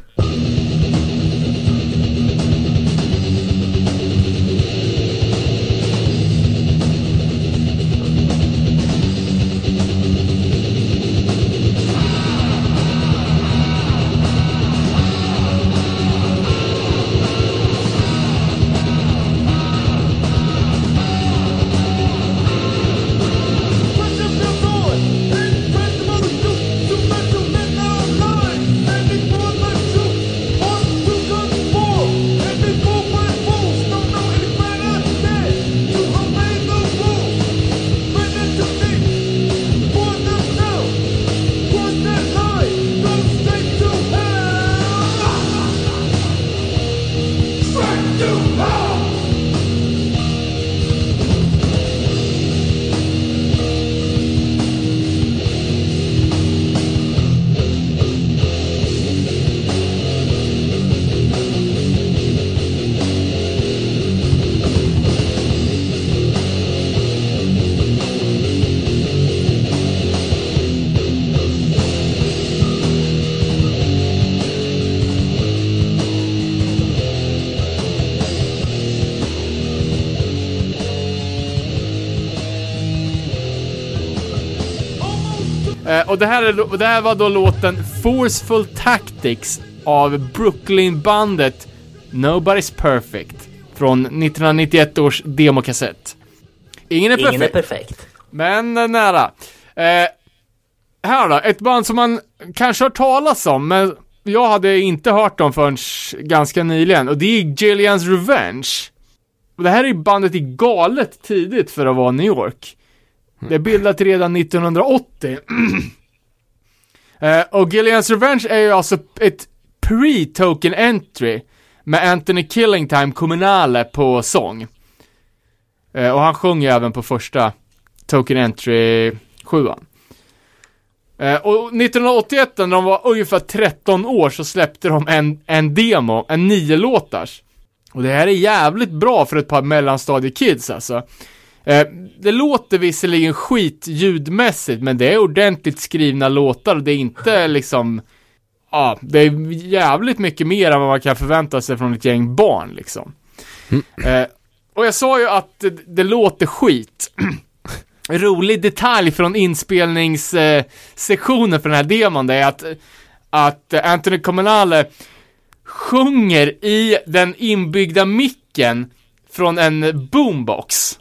[SPEAKER 3] Och det här, är, det här var då låten Forceful Tactics av Brooklyn-bandet Nobody's Perfect från 1991 års demokassett. Ingen är perfekt,
[SPEAKER 2] Ingen är perfekt.
[SPEAKER 3] men eh, nära. Eh, här då, ett band som man kanske har talas om, men jag hade inte hört dem förrän ganska nyligen, och det är Gillians Revenge. Och det här är bandet i galet tidigt för att vara New York. Det är bildat redan 1980. [clears throat] Eh, och Gillians Revenge är ju alltså ett pre-token entry med Anthony Killingtime Kommunale på sång. Eh, och han sjunger ju även på första token entry sjuan. Eh, och 1981 när de var ungefär 13 år så släppte de en, en demo, en nio låtars. Och det här är jävligt bra för ett par mellanstadiekids alltså. Eh, det låter visserligen skit ljudmässigt, men det är ordentligt skrivna låtar och det är inte liksom Ja, det är jävligt mycket mer än vad man kan förvänta sig från ett gäng barn liksom. Eh, och jag sa ju att det, det låter skit. [clears throat] Rolig detalj från inspelningssektionen för den här demon, det är att, att Anthony Comunale sjunger i den inbyggda micken från en boombox.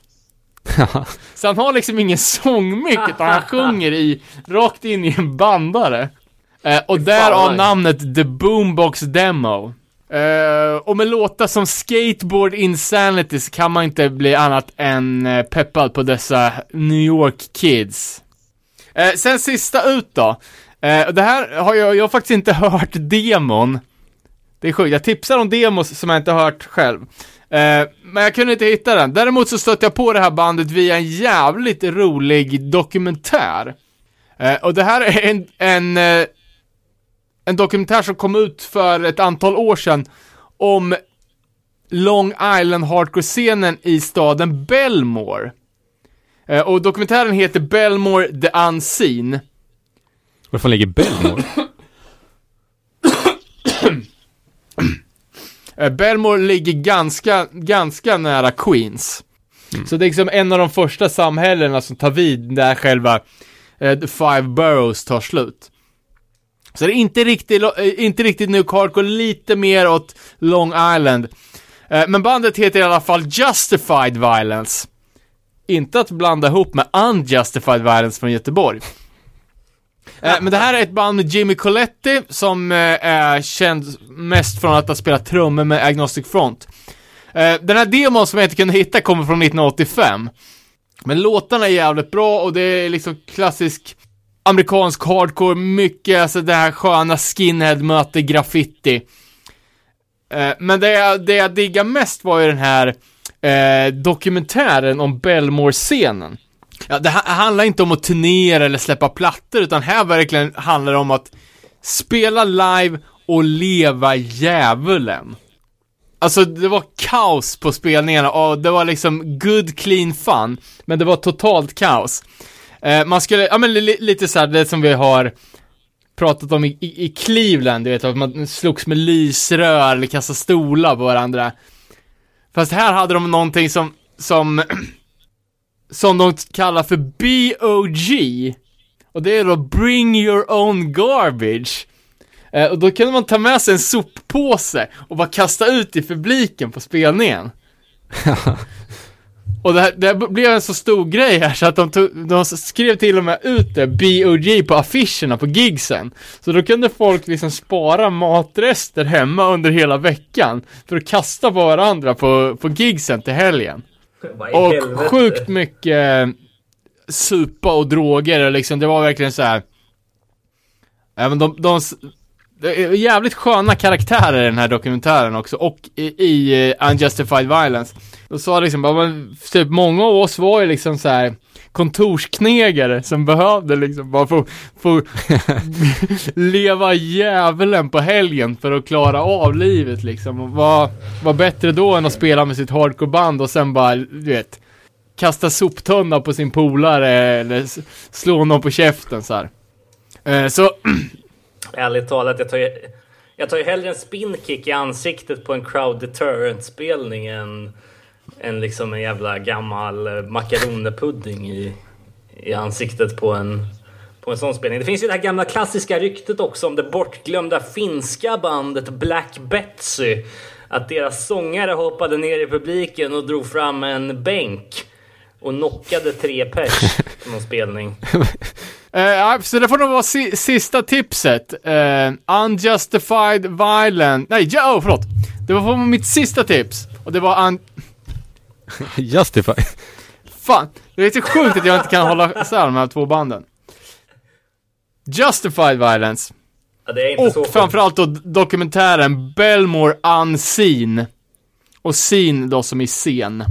[SPEAKER 3] Så han har liksom ingen sångmick, utan han [laughs] sjunger i, rakt in i en bandare. Eh, och därav namnet The Boombox Demo. Eh, och med låtar som Skateboard Insanity så kan man inte bli annat än eh, peppad på dessa New York Kids. Eh, sen sista ut då. Eh, det här har jag, jag har faktiskt inte [laughs] hört demon. Det är sjukt, jag tipsar om demos som jag inte har hört själv. Eh, men jag kunde inte hitta den. Däremot så stötte jag på det här bandet via en jävligt rolig dokumentär. Eh, och det här är en, en, eh, en dokumentär som kom ut för ett antal år sedan om Long Island hardcore-scenen i staden Belmore. Eh, och dokumentären heter Belmore the Unseen.
[SPEAKER 4] Var fan ligger Belmore? [coughs] [coughs] [coughs]
[SPEAKER 3] Eh, Belmore ligger ganska, ganska nära Queens. Så det är liksom en av de första samhällena som tar vid där själva eh, The Five Boroughs tar slut. Så det är inte riktigt, eh, inte riktigt New Hardcore, lite mer åt Long Island. Eh, men bandet heter i alla fall Justified Violence. Inte att blanda ihop med Unjustified Violence från Göteborg. Eh, men det här är ett band med Jimmy Coletti som eh, är känd mest från att ha spelat trummor med Agnostic Front. Eh, den här demon som jag inte kunde hitta kommer från 1985. Men låtarna är jävligt bra och det är liksom klassisk amerikansk hardcore, mycket alltså det här sköna skinhead möter graffiti. Eh, men det jag, det jag diggar mest var ju den här eh, dokumentären om Belmore-scenen. Ja, det handlar inte om att turnera eller släppa plattor, utan här verkligen handlar det om att spela live och leva djävulen. Alltså det var kaos på spelningarna och det var liksom good clean fun, men det var totalt kaos. Eh, man skulle, ja men li, lite såhär, det som vi har pratat om i, i, i Cleveland, du vet, att man slogs med lysrör eller kastade stolar på varandra. Fast här hade de någonting som, som, [clears throat] som de kallar för BOG. Och det är då Bring Your Own Garbage. Eh, och då kunde man ta med sig en soppåse och bara kasta ut i publiken på spelningen. [laughs] och det, här, det här blev en så stor grej här så att de, tog, de skrev till och med ut det, BOG, på affischerna på gigsen. Så då kunde folk liksom spara matrester hemma under hela veckan för att kasta på varandra på, på gigsen till helgen. Och
[SPEAKER 2] helvete?
[SPEAKER 3] sjukt mycket supa och droger och liksom, det var verkligen så här. Även de, de, är jävligt sköna karaktärer i den här dokumentären också, och i, i eh, Unjustified Violence. De sa liksom, bara, men, typ många av oss var ju liksom så här kontorsknegare som behövde liksom bara få, få [laughs] leva djävulen på helgen för att klara av livet liksom. Och vad, vad bättre då än att spela med sitt hardcoreband och sen bara, du vet, kasta soptunna på sin polare eller slå någon på käften så här. Eh, så, [clears throat]
[SPEAKER 2] Ärligt talat, jag tar ju, jag tar ju hellre en spinkick i ansiktet på en crowd deterrent-spelning än, en liksom en jävla gammal eh, makaronipudding makaronepudding i, i ansiktet på en, på en sån spelning. Det finns ju det här gamla klassiska ryktet också om det bortglömda finska bandet Black Betsy. Att deras sångare hoppade ner i publiken och drog fram en bänk och knockade tre pers på någon spelning. [laughs]
[SPEAKER 3] Uh, så det får nog vara si- sista tipset. Uh, unjustified violence, nej, ja, oh, förlåt. Det var mitt sista tips. Och det var un... [laughs]
[SPEAKER 4] Justify.
[SPEAKER 3] Fan, det är så sjukt att jag inte kan hålla isär de här två banden. Justified violence.
[SPEAKER 2] Ja, det är inte så
[SPEAKER 3] Och
[SPEAKER 2] sjukt.
[SPEAKER 3] framförallt då dokumentären Belmore Unseen. Och scene då som i scen.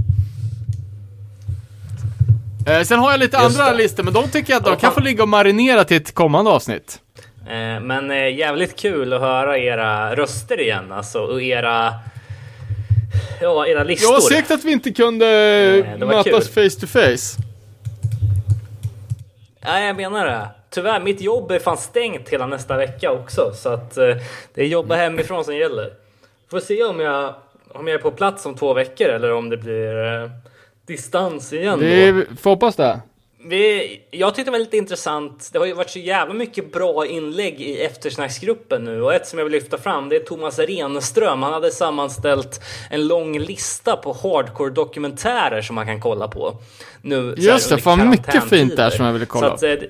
[SPEAKER 5] Eh, sen har jag lite
[SPEAKER 2] Just
[SPEAKER 5] andra
[SPEAKER 2] det.
[SPEAKER 5] listor, men de tycker jag att de kan få ligga och marinera till ett kommande avsnitt.
[SPEAKER 2] Eh, Men eh, jävligt kul att höra era röster igen alltså och era... Ja, era listor.
[SPEAKER 5] Jag var segt att vi inte kunde
[SPEAKER 2] var
[SPEAKER 5] mötas
[SPEAKER 2] kul.
[SPEAKER 5] face to face.
[SPEAKER 2] Ja, jag menar det. Tyvärr, mitt jobb är fan stängt hela nästa vecka också. Så att eh, det är jobba hemifrån som gäller. Får se om jag, om jag är på plats om två veckor eller om det blir eh, distans igen.
[SPEAKER 5] Vi får hoppas det.
[SPEAKER 2] Vi, jag tyckte det var lite intressant. Det har ju varit så jävla mycket bra inlägg i eftersnacksgruppen nu och ett som jag vill lyfta fram det är Thomas Renström. Han hade sammanställt en lång lista på hardcore dokumentärer som man kan kolla på. Nu,
[SPEAKER 5] Just det, fan mycket fint där som jag ville kolla
[SPEAKER 2] Så att, eh,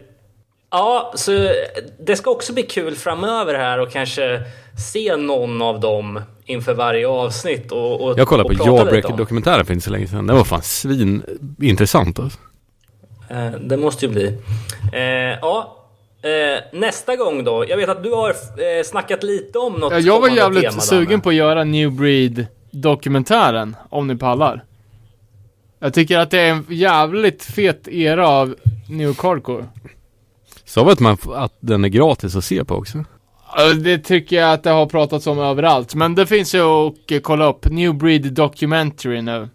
[SPEAKER 2] Ja, så det ska också bli kul framöver här och kanske se någon av dem inför varje avsnitt och, och
[SPEAKER 4] Jag kollade
[SPEAKER 2] och
[SPEAKER 4] på. Jawbreaker-dokumentären för inte så länge sedan. Den var fan svin intressant alltså.
[SPEAKER 2] Eh, det måste ju bli. Eh, ja, eh, nästa gång då. Jag vet att du har eh, snackat lite om något
[SPEAKER 5] Ja, jag var jävligt
[SPEAKER 2] tema,
[SPEAKER 5] sugen
[SPEAKER 2] Danne.
[SPEAKER 5] på att göra New Breed dokumentären, om ni pallar. Jag tycker att det är en jävligt fet era av New Hardcore.
[SPEAKER 4] Sa vi att, man, att den är gratis att se på också?
[SPEAKER 5] Det tycker jag att det har pratats om överallt, men det finns ju att kolla upp New Breed Documentary nu.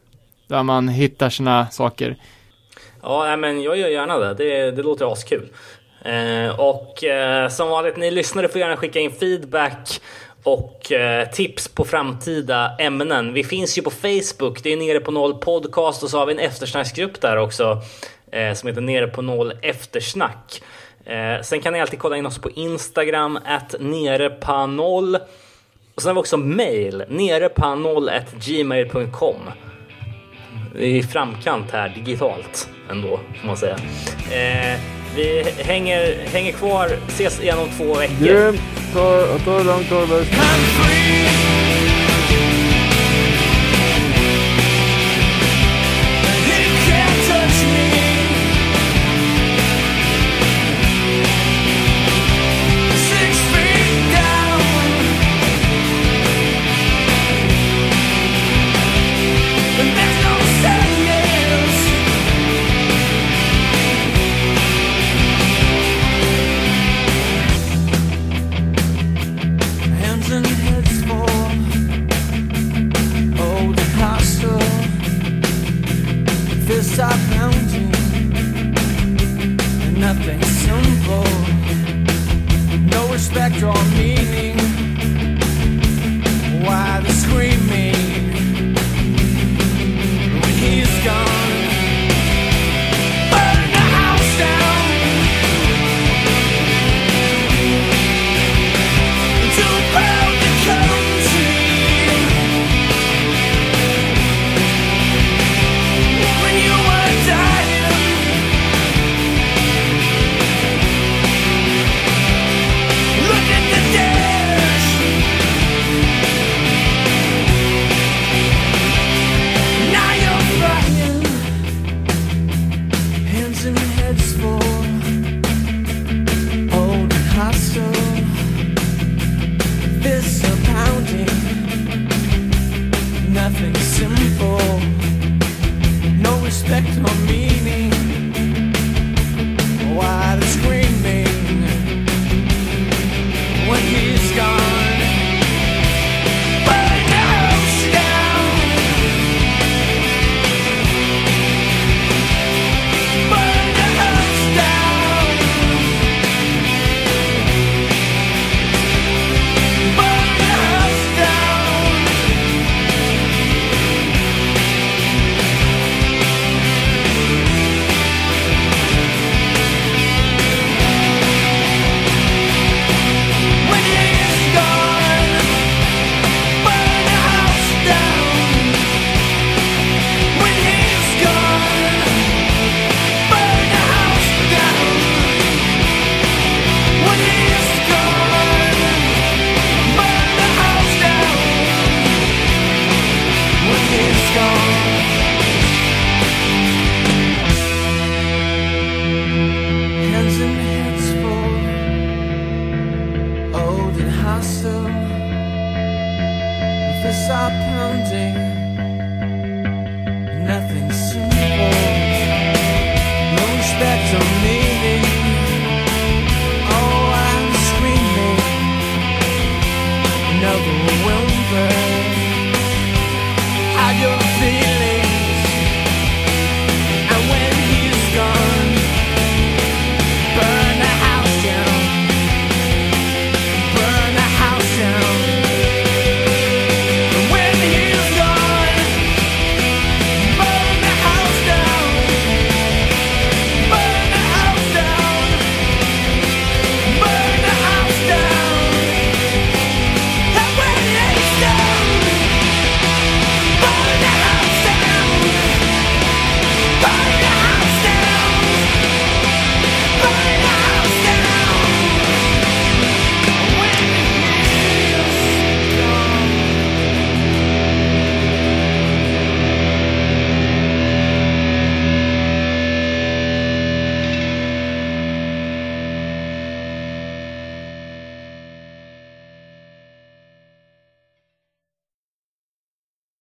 [SPEAKER 5] Där man hittar såna saker.
[SPEAKER 2] Ja, men jag gör gärna det. Det, det låter askul. Eh, och eh, som vanligt, ni lyssnare får gärna skicka in feedback och eh, tips på framtida ämnen. Vi finns ju på Facebook. Det är Nere på Noll Podcast och så har vi en eftersnacksgrupp där också eh, som heter Nere på Noll Eftersnack. Eh, sen kan ni alltid kolla in oss på Instagram, at nerepanoll. Och sen har vi också mail, nerepanoll.gmail.com. Vi gmail.com i framkant här digitalt ändå, får man säga. Eh, vi hänger, hänger kvar, ses igen om två veckor.
[SPEAKER 5] Grymt! Ta, ta det lugnt Torbjörn.